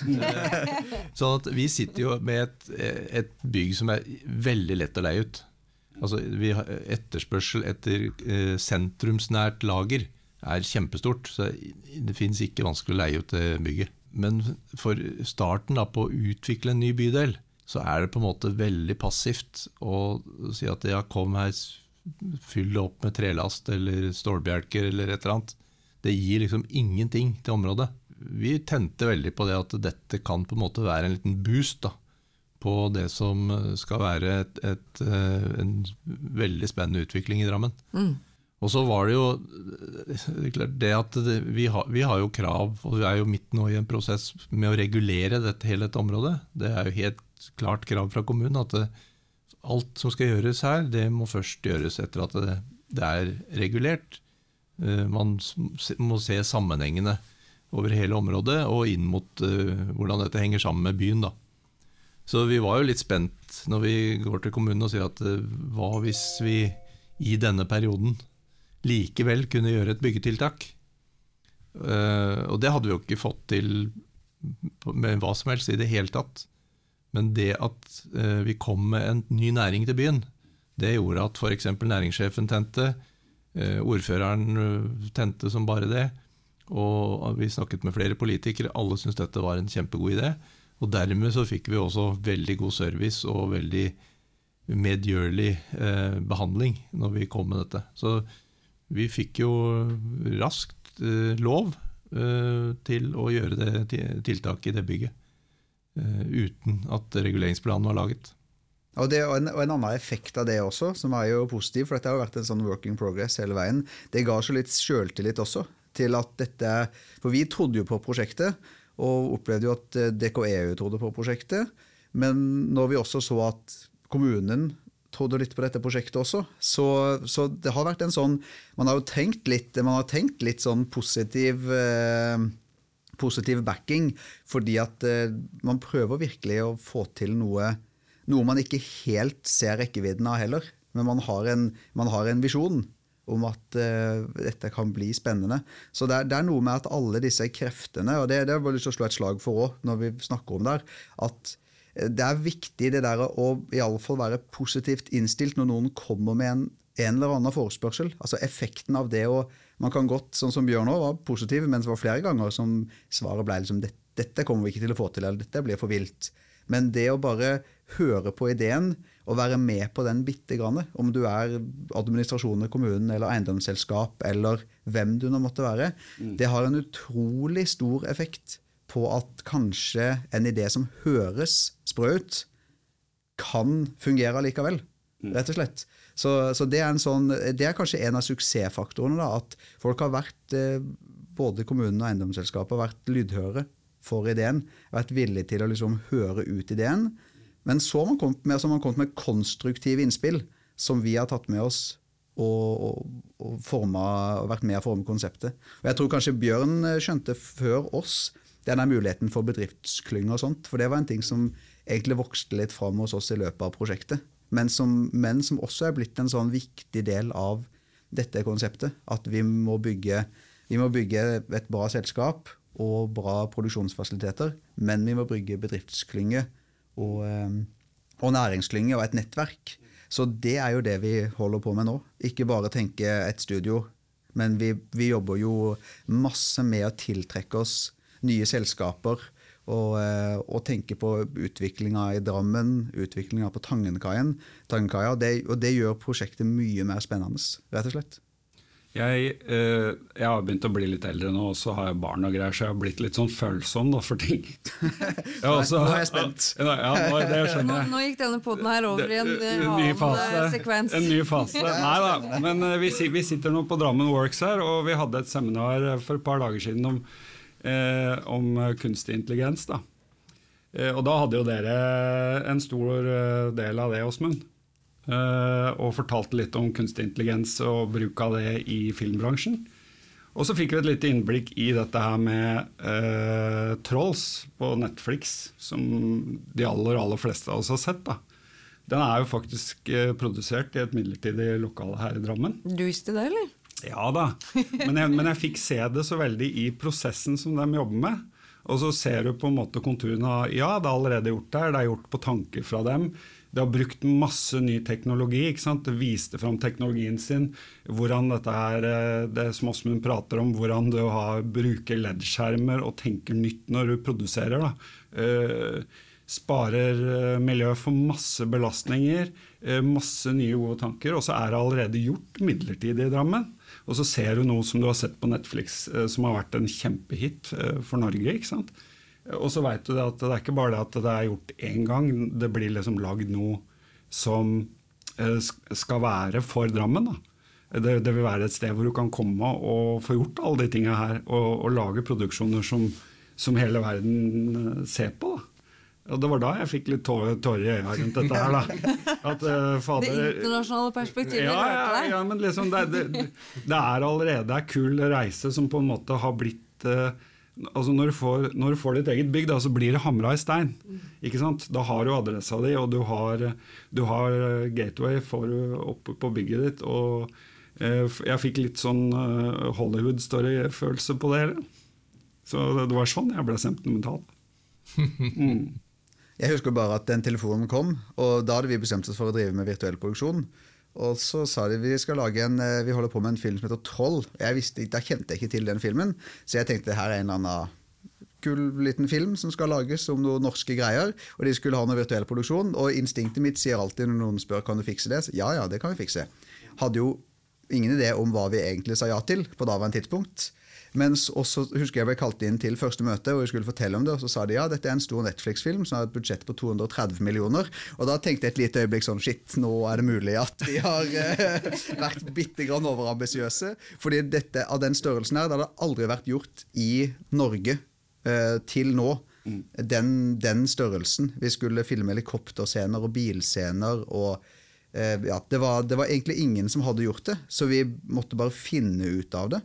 [LAUGHS] sånn at vi sitter jo med et, et, bygg som er veldig lett å leie ut. Altså, vi har Etterspørsel etter eh, sentrumsnært lager er kjempestort. Så det finnes ikke vanskelig å leie ut det bygget. Men for starten da, på å utvikle en ny bydel, så er det på en måte veldig passivt å si at ja, kom her, fyll det opp med trelast eller stålbjelker eller et eller annet. Det gir liksom ingenting til området vi tente veldig på det at dette kan på en måte være en liten boost da, på det som skal være et, et, eh, en veldig spennende utvikling i Drammen. Mm. Og så var det jo det at det, vi, har, vi, har, jo krav, og vi er jo midt nå i en prosess med å regulere dette hele dette området. Det er jo helt klart krav fra kommunen at det, alt som skal gjøres her, det må først gjøres etter at det, det er regulert. Eh, man må se sammenhengene over hele området, og inn mot hvordan dette henger sammen med byen. da. Så vi var jo litt spent når vi går til kommunen og sier at uh, hva hvis vi i denne perioden likevel kunne gjøre et byggetiltak? Uh, og det hadde vi jo ikke fått til med hva som helst i det hele tatt. Men det at vi kom med en ny næring til byen, det gjorde at f.eks. næringssjefen tente, ordføreren tente som bare det. Og vi snakket med flere politikere, alle syntes dette var en kjempegod idé. Og dermed så fikk vi også veldig god service og veldig medgjørlig eh, behandling når vi kom med dette. Så vi fikk jo raskt eh, lov eh, til å gjøre det tiltaket i det bygget. Eh, uten at reguleringsplanen var laget. Og, det, og, en, og, en, annen effekt av det også, som er jo positiv, for dette har jo vært en sånn working progress hele veien, det ga så litt sjøltillit også til at dette For vi trodde jo på prosjektet, og opplevde jo at DKE DKEU trodde på prosjektet. Men når vi også så at kommunen trodde litt på dette prosjektet også, så, så det har vært en sånn Man har jo tenkt litt, man har tenkt litt sånn positiv eh, positiv backing, fordi at eh, man prøver virkelig å få til noe, noe man ikke helt ser rekkevidden av heller. Men man har en, man har en visjon om at uh, dette kan bli spennende. Så det er, det er, noe med at alle disse kreftene, og det, det har jeg lyst til å slå et slag for òg, når vi snakker om det her, at eh, det er viktig det der å i alle fall være positivt innstilt når noen kommer med en, en eller annen forespørsel. Altså effekten av det å Man kan godt, sånn som Bjørn òg, var positiv, men det var flere ganger som svaret ble liksom dette kommer vi ikke til å få til, eller dette blir for vilt. Men det å bare høre på ideen, å være med på den bitte grann. Om du er administrasjonen i kommunen eller eiendomsselskap eller hvem du nå måtte være. Mm. Det har en utrolig stor effekt på at kanskje en idé som høres sprø ut, kan fungere likevel. Mm. Rett og slett. Så, så det, er sånn, det, er kanskje en av suksessfaktorene. Da, at folk har vært, eh, både kommunen og eiendomsselskapet, har vært lydhøre for ideen. Vært villige til å liksom høre ut ideen men så har man kommet med, man kommet med konstruktive innspill som vi har tatt med oss og, og, formet, vært med å forme konseptet. Og Jeg tror kanskje Bjørn eh, skjønte før oss denne muligheten for bedriftsklynger og sånt. For det var en ting som egentlig vokste litt fram hos oss i løpet av prosjektet. Men som, men som også er blitt en sånn viktig del av dette konseptet. At vi må bygge, vi må bygge et bra selskap og bra produksjonsfasiliteter, men vi må bygge bedriftsklynger og, ehm, og næringsklynge og et nettverk. Så det er jo det vi holder på med nå. Ikke bare tenke et studio, men vi, vi jobber jo masse med å tiltrekke oss nye selskaper. Og, eh, og tenke på utviklinga i Drammen, utviklinga på Tangenkaien. Tangenkaia, det, og det gjør prosjektet mye mer spennende, rett og slett. Jeg, eh, jeg har begynt å bli litt eldre nå, og så har jeg barn og greier, så jeg har blitt litt sånn følsom da, for ting. [LAUGHS] Jeg også- Nå er jeg spent. Ja, ja, nå, det skjønner jeg. nå gikk denne poden her over i en eh, En ny annen fase. eh, sekvens. En ny fase. [LAUGHS] Nei da. Men eh, vi, vi sitter nå på Drammen Works her, og vi hadde et seminar eh, for et par dager siden om, eh, om eh, kunstig intelligens. da. Eh, og da hadde jo dere en stor eh, del av det, Åsmund. Eh, og fortalte litt om kunstig intelligens og bruk av det i filmbransjen. Og så fikk vi et lite innblikk i dette her med eh, Trolls på Netflix, som de aller, aller fleste av oss har sett. da. Den er jo faktisk eh, produsert i et midlertidig lokale her i Drammen. Du visste det, eller? Ja da, men jeg, men jeg fikk se det så veldig i prosessen som de jobber med. Og så ser du på en måte konturene av Ja, det er allerede gjort der, det er gjort på tanker fra dem. De har brukt masse ny teknologi. ikke sant? Det viste fram teknologien sin. Hvordan dette her, eh, det som Åsmund prater om, hvordan du har, bruker LED-skjermer og tenker nytt når du produserer. da. Uh, sparer eh, miljøet for masse belastninger, masse nye gode tanker. Og så er det allerede gjort midlertidig i Drammen. Og så ser du noe som du har sett på Netflix som har vært en kjempehit eh, for Norge. ikke sant? Og så vet du det at det er ikke bare det at det er gjort én gang, det blir liksom lagd noe som eh, skal være for Drammen. Det, det vil være et sted hvor du kan komme og få gjort alle de tinga her, og, og lage produksjoner som, som hele verden eh, ser på. da. Og det var da jeg fikk litt tårer, tårer i øya rundt dette her. da. [LAUGHS] At, Det fader, internasjonale perspektivet ja, ja, ja, men liksom det, det, det er allerede en kul reise som på en måte har blitt eh, altså når du, får, når du får ditt eget bygg, da, så blir det hamra i stein. ikke sant? Da har du adressa di, og du har, du har eh, gateway du oppe på bygget ditt. og eh, Jeg fikk litt sånn eh, Hollywood-story-følelse på det. hele. Så det, var sånn jeg ble sentimental. [LAUGHS] Jeg husker bare at den telefonen kom, og da hadde vi bestemt oss for å drive med virtuell produksjon. Og så sa de vi skal lage en, eh, vi holder på med en film som heter Troll. Jeg visste, Da kjente jeg ikke til den filmen, så jeg tenkte her er en eller annen kul liten film som skal lages om noen norske greier. Og de skulle ha noe virtuell produksjon. Og instinktet mitt sier alltid når noen spør kan du fikse det, ja ja, det kan vi fikse. Hadde jo ingen idé om hva vi egentlig sa ja til på daværende tidspunkt. Mens også husker jeg ble kalt inn til første møte og jeg skulle fortelle om det. Og så sa de ja, dette er en stor Netflix-film som har et budsjett på 230 millioner. Og da tenkte jeg et lite øyeblikk sånn shit, nå er det mulig at vi har eh, [LAUGHS] vært bitte grann overambisiøse. Fordi dette av den størrelsen her, det hadde aldri vært gjort i Norge eh, til nå. Den, den størrelsen. Vi skulle filme helikopterscener og bilscener og eh, ja, det var, det var egentlig ingen som hadde gjort det, så vi måtte bare finne ut av det.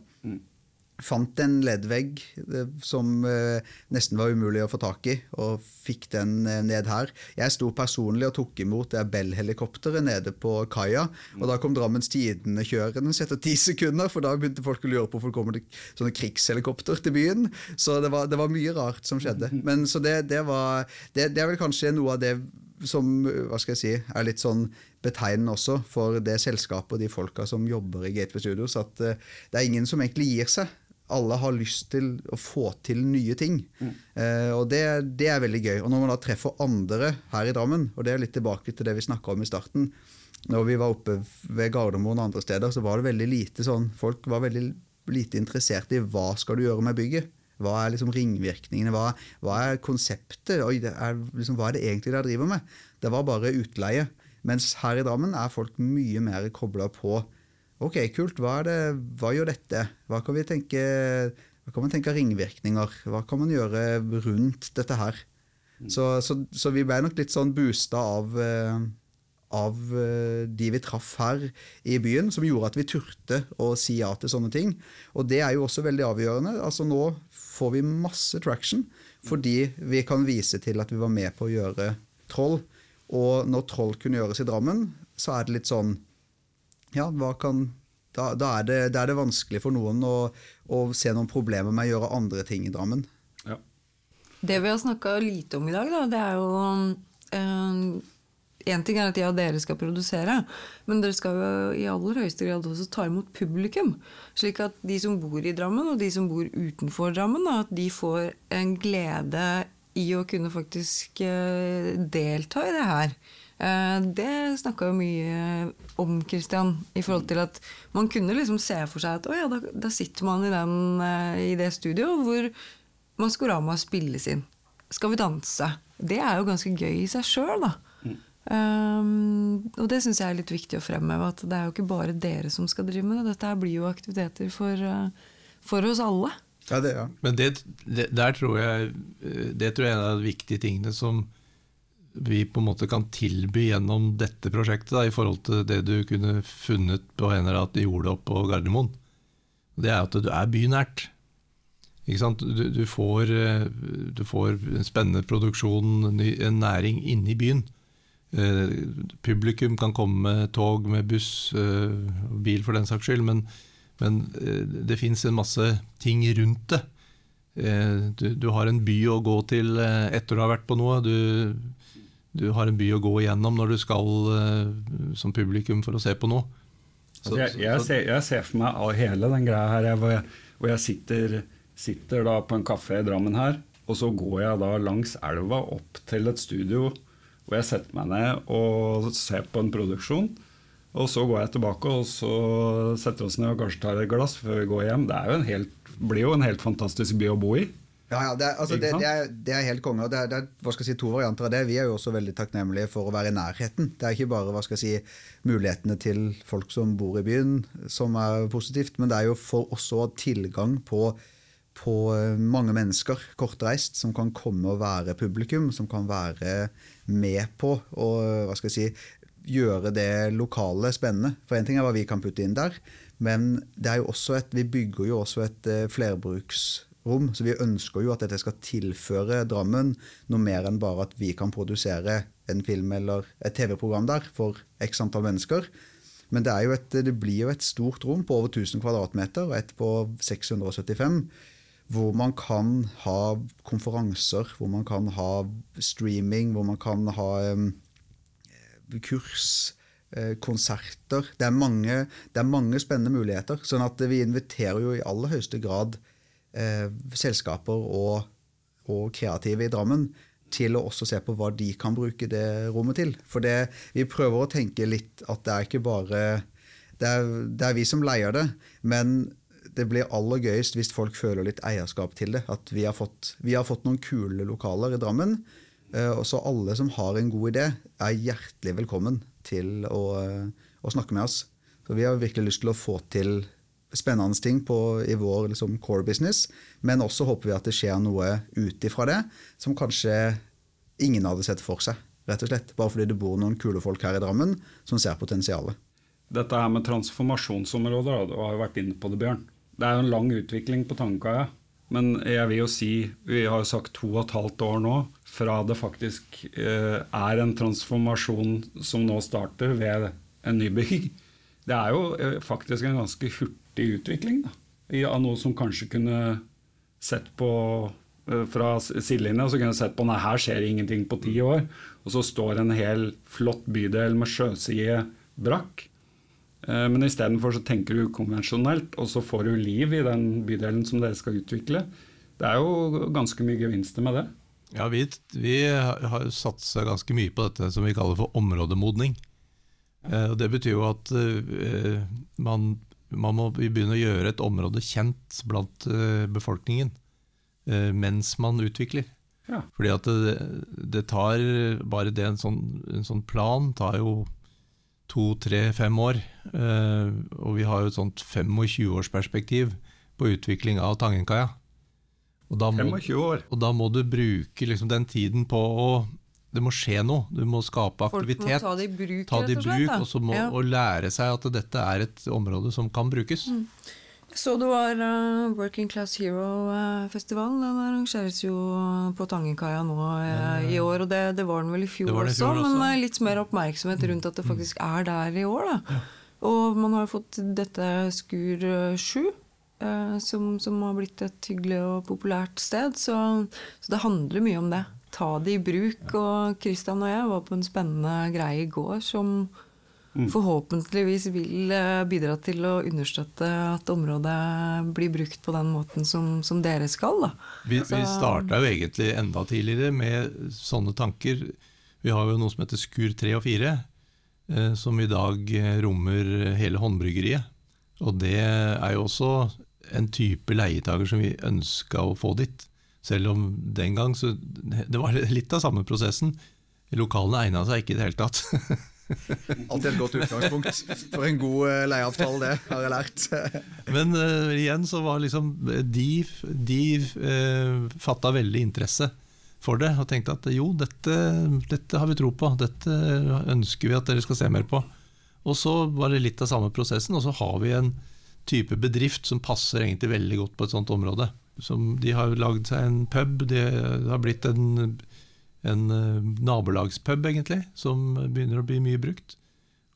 Fant en leddvegg eh, som eh, nesten var umulig å få tak i, og fikk den eh, ned her. Jeg sto personlig og tok imot det Bell-helikopteret nede på kaia. Og da kom Drammens Tidende kjørende etter ti sekunder, for da begynte folk å lure på hvorfor kommer det sånne krigshelikopter til byen. Så det var, det var mye rart som skjedde. Men så det, det var det, det er vel kanskje noe av det som hva skal jeg si, er litt sånn betegnende også for det selskapet og de folka som jobber i Gateway Studios, at det er ingen som egentlig gir seg. Alle har lyst til å få til nye ting. Eh, og det, det er veldig gøy. Og når man da treffer andre her i Drammen, og det er litt tilbake til det vi snakka om i starten Når vi var oppe ved Gardermoen og andre steder, så var det veldig lite sånn Folk var veldig lite interessert i hva skal du gjøre med bygget. Hva er liksom ringvirkningene? Hva, hva er konseptet? Oi, det er liksom, hva er det egentlig dere driver med? Det var bare utleie. Mens her i Drammen er folk mye mer kobla på Ok, kult. Hva, det, hva gjør dette? Hva kan, vi tenke, hva kan man tenke av ringvirkninger? Hva kan man gjøre rundt dette her? Så, så, så vi ble nok litt sånn boosta av, eh, av eh, de vi traff her i byen, som gjorde at vi turte å si ja til sånne ting. Og det er jo også veldig avgjørende. Altså Nå får vi masse traction fordi vi kan vise til at vi var med på å gjøre Troll. Og når Troll kunne gjøres i Drammen, så er det litt sånn ja, hva kan da, da, er det, da er det vanskelig for noen å, å se noen problemer med å gjøre andre ting i Drammen. Ja. Det vi har snakka lite om i dag, da, det er jo Én ting er at ja, dere skal produsere, men dere skal jo i aller høyeste grad også ta imot publikum. Slik at de som bor i Drammen, og de som bor utenfor Drammen, da, at de får en glede i å kunne faktisk eh, delta i det her. Eh, det snakka jo mye om Christian, i forhold til at man kunne liksom se for seg at å ja, da, da sitter man i, den, eh, i det studioet hvor Maskorama spilles inn. Skal vi danse? Det er jo ganske gøy i seg sjøl, da. Um, og det syns jeg er litt viktig å fremheve. At det er jo ikke bare dere som skal drive med det. Dette her blir jo aktiviteter for, uh, for oss alle. Ja, det, ja. Men det, det, der tror jeg, det tror jeg er en av de viktige tingene som vi på en måte kan tilby gjennom dette prosjektet, da, i forhold til det du kunne funnet på en eller annen jorda på Gardermoen. Det er at du er bynært. Ikke sant? Du, du, får, du får en spennende produksjon, en næring inne i byen. Eh, publikum kan komme med tog, med buss, eh, bil for den saks skyld, men, men eh, det fins en masse ting rundt det. Du, du, har en by å gå til etter du har vært på noe. Du, du har en by å gå igjennom når du skal som publikum for å se på noe. Så, altså jeg, jeg, ser, jeg, ser, for meg hele den greia her hvor jeg, hvor jeg sitter, sitter på en kafé i Drammen her, og så går jeg da langs elva opp til et studio hvor jeg setter meg ned og ser på en produksjon. Og så går jeg tilbake og så setter oss ned og kanskje tar et glass før vi går hjem. Det jo helt, blir jo en helt fantastisk by å bo i. Ja, ja det, er, altså, det, det, er, det, er, helt konge. og det er, hva skal jeg si, to varianter av det. Vi er jo også veldig takknemlige for å være i nærheten. Det er ikke bare hva skal jeg si, mulighetene til folk som bor i byen som er positivt, men det er jo for også tilgang på på eh, mange mennesker kortreist som kan komme og være publikum, som kan være med på og, hva skal jeg si, gjøre det lokale spennende. For én ting er hva vi kan putte inn der, men det er jo også et, vi bygger jo også et uh, flerbruksrom. Så vi ønsker jo at dette skal tilføre Drammen noe mer enn bare at vi kan produsere en film eller et TV-program der for x antall mennesker. Men det, et, det, blir jo et stort rom på over 1000 kvadratmeter og et på 675 hvor man kan ha konferanser, hvor man kan ha streaming, hvor man kan ha um, kurs, uh, konserter. Det er, mange, det er, mange, spennende muligheter. sånn at vi inviterer jo i aller høyeste grad uh, selskaper og, og, kreative i Drammen til å også se på hva de kan bruke det rommet til. For det, vi prøver å tenke litt at det er ikke bare det er, det er vi som leier det, men det blir aller gøyest hvis folk føler litt eierskap til det. At vi har fått, vi har fått noen kule lokaler i Drammen. Eh, og så alle som har en god idé, er hjertelig velkommen til å, eh, å snakke med oss. Så vi har virkelig lyst til å få til spennende ting på, i vår liksom, core business. Men også håper vi at det skjer noe ut ifra det som kanskje ingen hadde sett for seg. rett og slett. Bare fordi det bor noen kule folk her i Drammen som ser potensialet. Dette her med transformasjonsområder, du har jo vært inne på det, Bjørn. Det er jo en lang utvikling på Tangkaia. Men jeg vil jo si, vi har jo sagt to og et halvt år nå, fra det faktisk eh, er en transformasjon som nå starter ved en ny bygg. Det er jo eh, faktisk en ganske hurtig utvikling da, av noe som kanskje kunne sett på eh, fra sidelinja så kunne sett på nei, her skjer ingenting på ti år. Og så står en hel flott bydel med sjøside brakk. Eh, men istedenfor så tenker du konvensjonelt, og så får du liv i den bydelen som dere skal utvikle. Det er jo ganske mye gevinster med det. Ja, vi, vi har satsa ganske mye på dette som vi kaller for områdemodning. og det betyr jo at eh, man, man må begynne å gjøre et område kjent blant befolkningen mens man utvikler. Ja. Fordi at det, det, tar bare det en sånn, en sånn plan tar jo to, tre, fem år. Eh, og vi har jo et sånt 25-årsperspektiv på utvikling av Tangenkaia. Og da må, 25 år. Og da må du bruke liksom den tiden på å Det må skje noe. Du må skape aktivitet. Folk må ta det i bruk, ta det i bruk og så må ja. og lære seg at dette er et område som kan brukes. Mm. Så det var uh, Working Class Hero-festivalen. Den arrangeres jo på Tangenkaia nå uh, i år. Og det, det, var den vel i fjor, også, fjor også, men uh, litt mer oppmerksomhet rundt at det mm. faktisk er der i år. Ja. Og man har fått dette Skur 7. Som, som, har blitt et hyggelig og populært sted. Så, så, det handler mye om det. Ta det i bruk. Og Kristian og jeg var på en spennende greie i går som Mm. forhåpentligvis vil eh, bidra til å understøtte at området blir brukt på den måten som, som dere skal. Da. Vi, vi starta jo egentlig enda tidligere med sånne tanker. Vi har jo noe som heter Skur 3 og 4, eh, som i dag eh, rommer hele håndbryggeriet. Og det er jo også en type leietager som vi ønska å få dit. Selv om den gang så Det var litt av samme prosessen. Lokalene egna seg ikke i det hele tatt. [LAUGHS] Alltid et godt utgangspunkt for en god eh, leieavtale, det har jeg lært. [LAUGHS] Men uh, igjen så var liksom De, de uh, fatta veldig interesse for det og tenkte at jo, dette, dette, har vi tro på. Dette ønsker vi at dere skal se mer på. Og så var det litt av samme prosessen, og så har vi en type bedrift som passer egentlig veldig godt på et sånt område. Som, de har lagd seg en pub, det har blitt en, en uh, nabolagspub, egentlig, som begynner å bli mye brukt.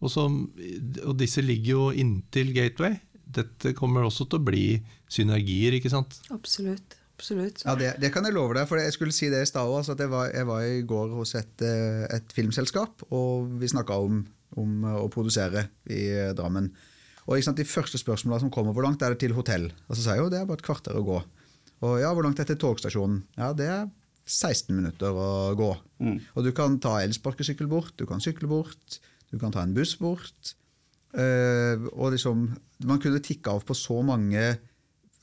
Og, som, og, disse ligger jo inntil Gateway. Dette kommer også til å bli synergier, ikke sant? Absolutt. Absolutt. Ja, det, det, kan jeg love deg. for Jeg skulle si det i stad òg. Altså jeg, jeg, var i går hos et, eh, et filmselskap, og vi snakka om, om, å produsere i Drammen. Og sant, De første spørsmåla som kommer, hvor langt er det til hotell? Og så sier jeg jo det er bare et kvarter å gå. Og ja, hvor langt er det til togstasjonen? Ja, det er 16 minutter å gå. Mm. Og du kan ta elsparkesykkel bort, du kan sykle bort, du kan ta en buss bort. Uh, og liksom, Man kunne tikke av på så mange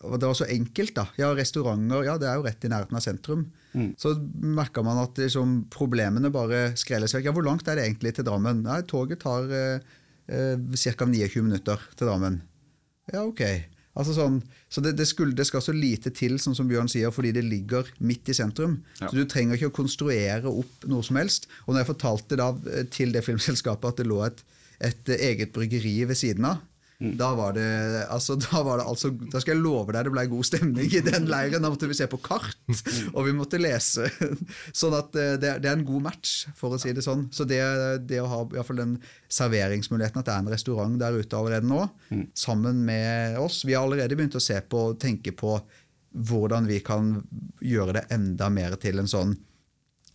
og Det var så enkelt. da. Ja, Restauranter ja, det er jo rett i nærheten av sentrum. Mm. Så merka man at liksom, problemene bare skrelles vekk. Ja, Hvor langt er det egentlig til Drammen? Nei, Toget tar uh, uh ca. 29 minutter til Drammen. Ja, ok. Altså sånn, så det, det, skulle, det, skal så lite til, sånn som Bjørn sier, fordi det ligger midt i sentrum. Ja. Så du trenger ikke å konstruere opp noe som helst. Og når jeg fortalte da eh, til det filmselskapet at det lå et, et eget bryggeri ved siden av, Mm. Da var det altså, da var det altså Da skal jeg love deg det ble god stemning i den leiren. Da måtte vi se på kart, mm. og vi måtte lese. [LAUGHS] Sånn at eh, det, det er en god match, for å si det sånn. Så det, det å ha i fall den serveringsmuligheten, at det er en restaurant der ute allerede nå, mm. sammen med oss Vi har allerede begynt å se på og tenke på hvordan vi kan gjøre det enda mer til en sånn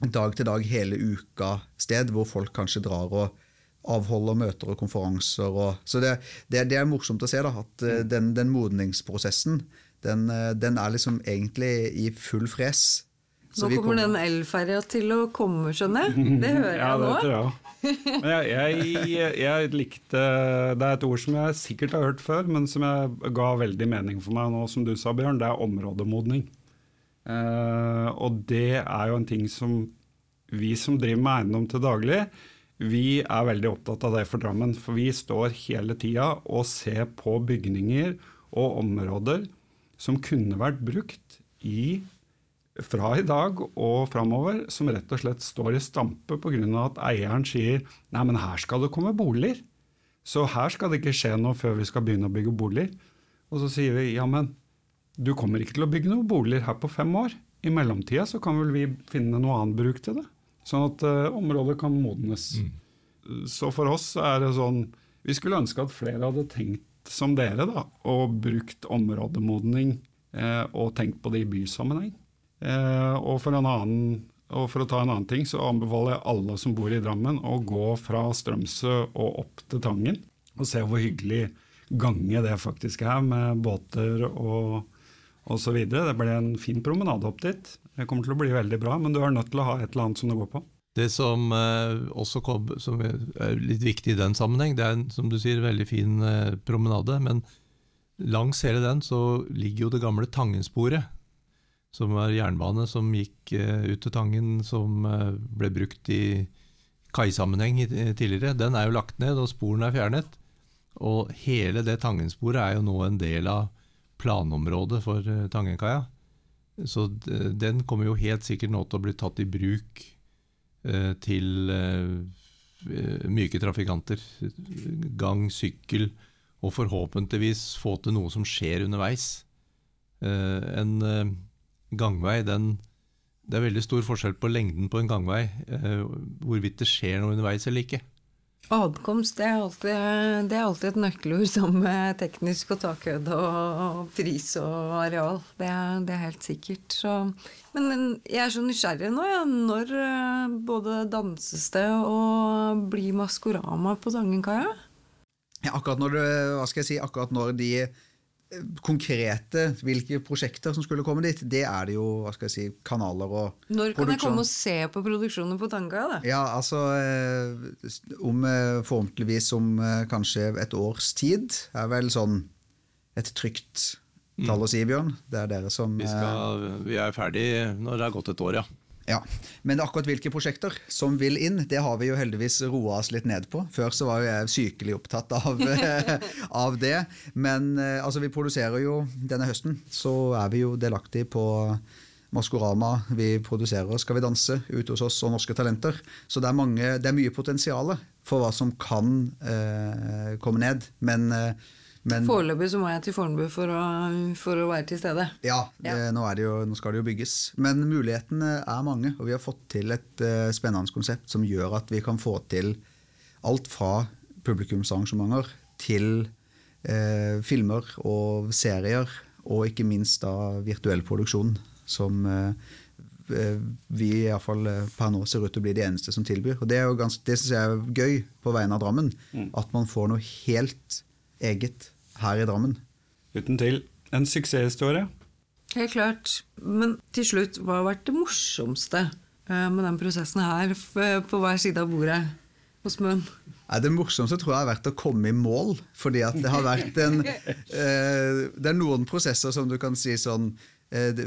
dag til dag hele uka-sted, hvor folk kanskje drar og avholder møter og konferanser. Og, så det, det, det, er morsomt å se da, at uh, den, den, modningsprosessen den, uh, den, er liksom egentlig i full fres. Så nå kommer, kommer den elferja til å komme, skjønner jeg. [LAUGHS] Det hører ja, jeg nå. Det tror jeg. Men jeg, jeg, jeg, likte Det er et ord som jeg sikkert har hørt før, men som jeg ga veldig mening for meg nå, som du sa, Bjørn. Det er områdemodning. Uh, og det er jo en ting som vi som driver med eiendom til daglig, vi er veldig opptatt av det for Drammen. For vi står hele tida og ser på bygninger og områder som kunne vært brukt i, fra i dag og framover, som rett og slett står i stampe pga. at eieren sier nei, men her skal det komme boliger. Så her skal det ikke skje noe før vi skal begynne å bygge boliger. Og så sier vi ja, men du kommer ikke til å bygge noen boliger her på fem år. I mellomtida så kan vel vi finne noe annet bruk til det. Sånn at uh, området kan modnes. Mm. Så for oss er det sånn Vi skulle ønske at flere hadde tenkt som dere, da, og brukt områdemodning eh, og tenkt på det i bysammenheng. Eh, og, for annen, og for å ta en annen ting, så anbefaler jeg alle som bor i Drammen, å gå fra Strømsø og opp til Tangen, og se hvor hyggelig gange det faktisk er, med båter og osv. Det ble en fin promenade opp dit. Det kommer til å bli veldig bra, men du er nødt til å ha et eller annet som du går på. Det som eh, også kom, som er litt viktig i den sammenheng, det er en som du sier, veldig fin eh, promenade. Men langs hele den så ligger jo det gamle Tangensporet, som var jernbane som gikk eh, ut til Tangen, som eh, ble brukt i kaisammenheng tidligere. Den er jo lagt ned, og sporene er fjernet. Og hele det Tangensporet er jo nå en del av planområdet for eh, Tangenkaia. Så den kommer jo helt sikkert nå til å bli tatt i bruk Eh, til eh, myke trafikanter. Gang, sykkel, og forhåpentligvis få til noe som skjer underveis. En gangvei, den Det er veldig stor forskjell på lengden på en gangvei, hvorvidt det skjer noe underveis eller ikke. Adkomst det er, alltid, det er alltid et nøkkelord sammen med teknisk og takhøyde og pris og areal. Det er, det er helt sikkert. Så, men jeg er så nysgjerrig nå. Ja. Når eh, både danses det og blir Maskorama på Tangenkaia? Ja, akkurat når, hva skal jeg si, akkurat når de konkrete hvilke prosjekter som skulle komme dit, det er det jo hva skal jeg si, kanaler og Når kan jeg komme og se på produksjonen på Tanga? da? Ja, altså eh, om eh, Forhåpentligvis om eh, kanskje et års tid er vel sånn et trygt tall å si, Bjørn. Det er dere som Vi, skal, vi er ferdig når det har gått et år, ja. Ja, Men akkurat hvilke prosjekter som vil inn, det har vi jo heldigvis roa oss litt ned på. Før så var jo jeg sykelig opptatt av, [LAUGHS] av det. Men eh, altså, vi produserer jo denne høsten, så er vi jo delaktig på Maskorama. Vi produserer Skal vi danse ute hos oss og Norske Talenter. Så det er, mange, det er mye potensial for hva som kan eh, komme ned. Men, eh, men Foreløpig så må jeg til Fornebu for for å være til stede. Ja, Ja. nå, er det jo, nå skal det jo bygges. Men mulighetene er mange, og vi har fått til et uh, spennende konsept som gjør at vi kan få til alt fra publikumsarrangementer til uh, filmer og serier, og ikke minst da virtuell produksjon, som eh, vi i hvert fall eh, per nå ser ut til å bli de eneste som tilbyr. Og Det, er jo ganske- det syns jeg er gøy på vegne av Drammen, at man får noe helt eget her i Drammen. Uten til. En suksesshistorie. Helt klart. Men til slutt, hva har vært det morsomste eh, med den prosessen her på hver side av bordet hos Møn? Det morsomste tror jeg har vært å komme i mål. Fordi at det har vært en [LAUGHS] eh, Det er noen prosesser som du kan si sånn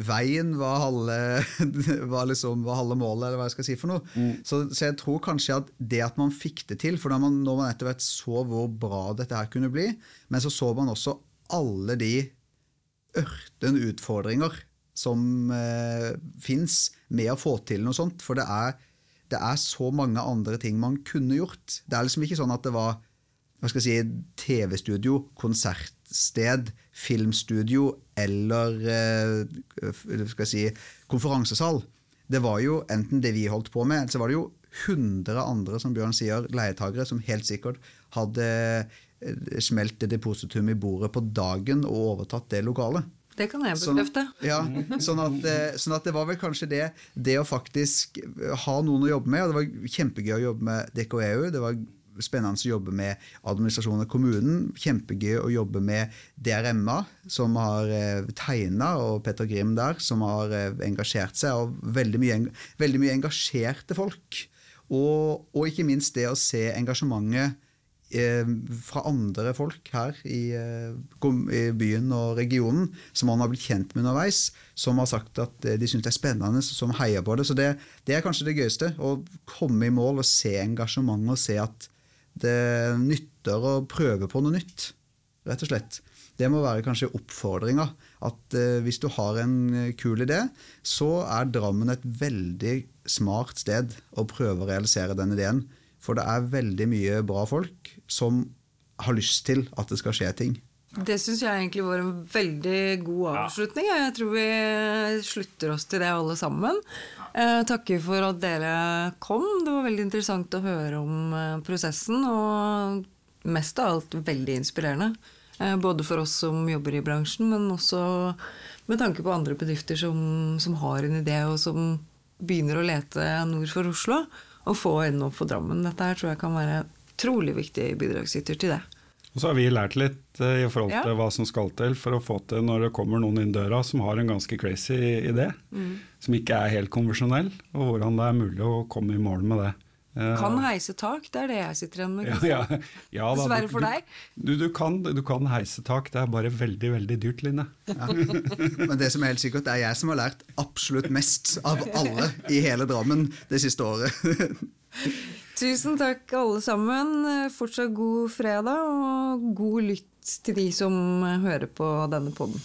Veien var halve, [LAUGHS] var liksom, var halve målet, eller hva jeg skal si for noe. Så, så jeg tror kanskje at det at man fikk det til For når man, når man etter hvert så hvor bra dette her kunne bli, men så så man også alle de ørten utfordringer som eh, fins med å få til noe sånt. For det er, det er så mange andre ting man kunne gjort. Det er liksom ikke sånn at det var hva skal jeg si, TV-studio, konsertsted, filmstudio eller eh, skal jeg si, konferansesal. Det var jo enten det vi holdt på med, så var det jo 100 andre som Bjørn sier, leietagere som helt sikkert hadde eh, smelt depositum i bordet på dagen og overtatt det lokalet. Det kan jeg Sånn- bekrefte. ja, sånn at, eh, sånn at det var vel kanskje det, det å faktisk ha noen å jobbe med. og Det var kjempegøy å jobbe med DKEU. Det var spennende å jobbe med administrasjonen av kommunen. Kjempegøy å jobbe med DRMA, som har eh, tegna, og Petter Grim der, som har eh, engasjert seg. Og veldig mye, veldig mye engasjerte folk. Og, og ikke minst det å se engasjementet eh, fra andre folk her i, eh, i byen og regionen, som man har blitt kjent med underveis, som har sagt at eh, de syns det er spennende, som heier på det. Så det, det er kanskje det gøyeste. Å komme i mål og se engasjementet og se at det nytter å prøve på noe nytt, rett og slett. Det må være kanskje oppfordringa. At eh, hvis du har en kul idé, så er Drammen et veldig smart sted å prøve å realisere den ideen. For det er veldig mye bra folk som har lyst til at det skal skje ting. Det syns jeg egentlig var en veldig god avslutning. Jeg tror vi slutter oss til det alle sammen. Eh, takker for at dere kom. Det var veldig interessant å høre om eh, prosessen, og mest av alt veldig inspirerende. Eh, både for oss som jobber i bransjen, men også med tanke på andre bedrifter som, som har en idé, og som begynner å lete nord for Oslo, og få øynene opp for Drammen. Dette her tror jeg kan være trolig viktig bidragsyter til det. Og så har vi lært litt eh, i forhold til Ja. hva som skal til for å få til når det kommer noen inn døra som har en ganske crazy idé, som ikke er helt konvensjonell, og hvordan det er mulig å komme i mål med det. Eh, Kan heise tak, det er det jeg sitter igjen med. [LAUGHS] ja, ja, ja, Dessverre for deg. Du, du, kan, du kan heise tak, det er bare veldig, veldig dyrt, Line. [LAUGHS] Men det som er helt sikkert, det er jeg som har lært absolutt mest av alle i hele Drammen det siste året. [LAUGHS] Tusen takk, alle sammen. Fortsatt god fredag, og god lytt til de som hører på denne podden.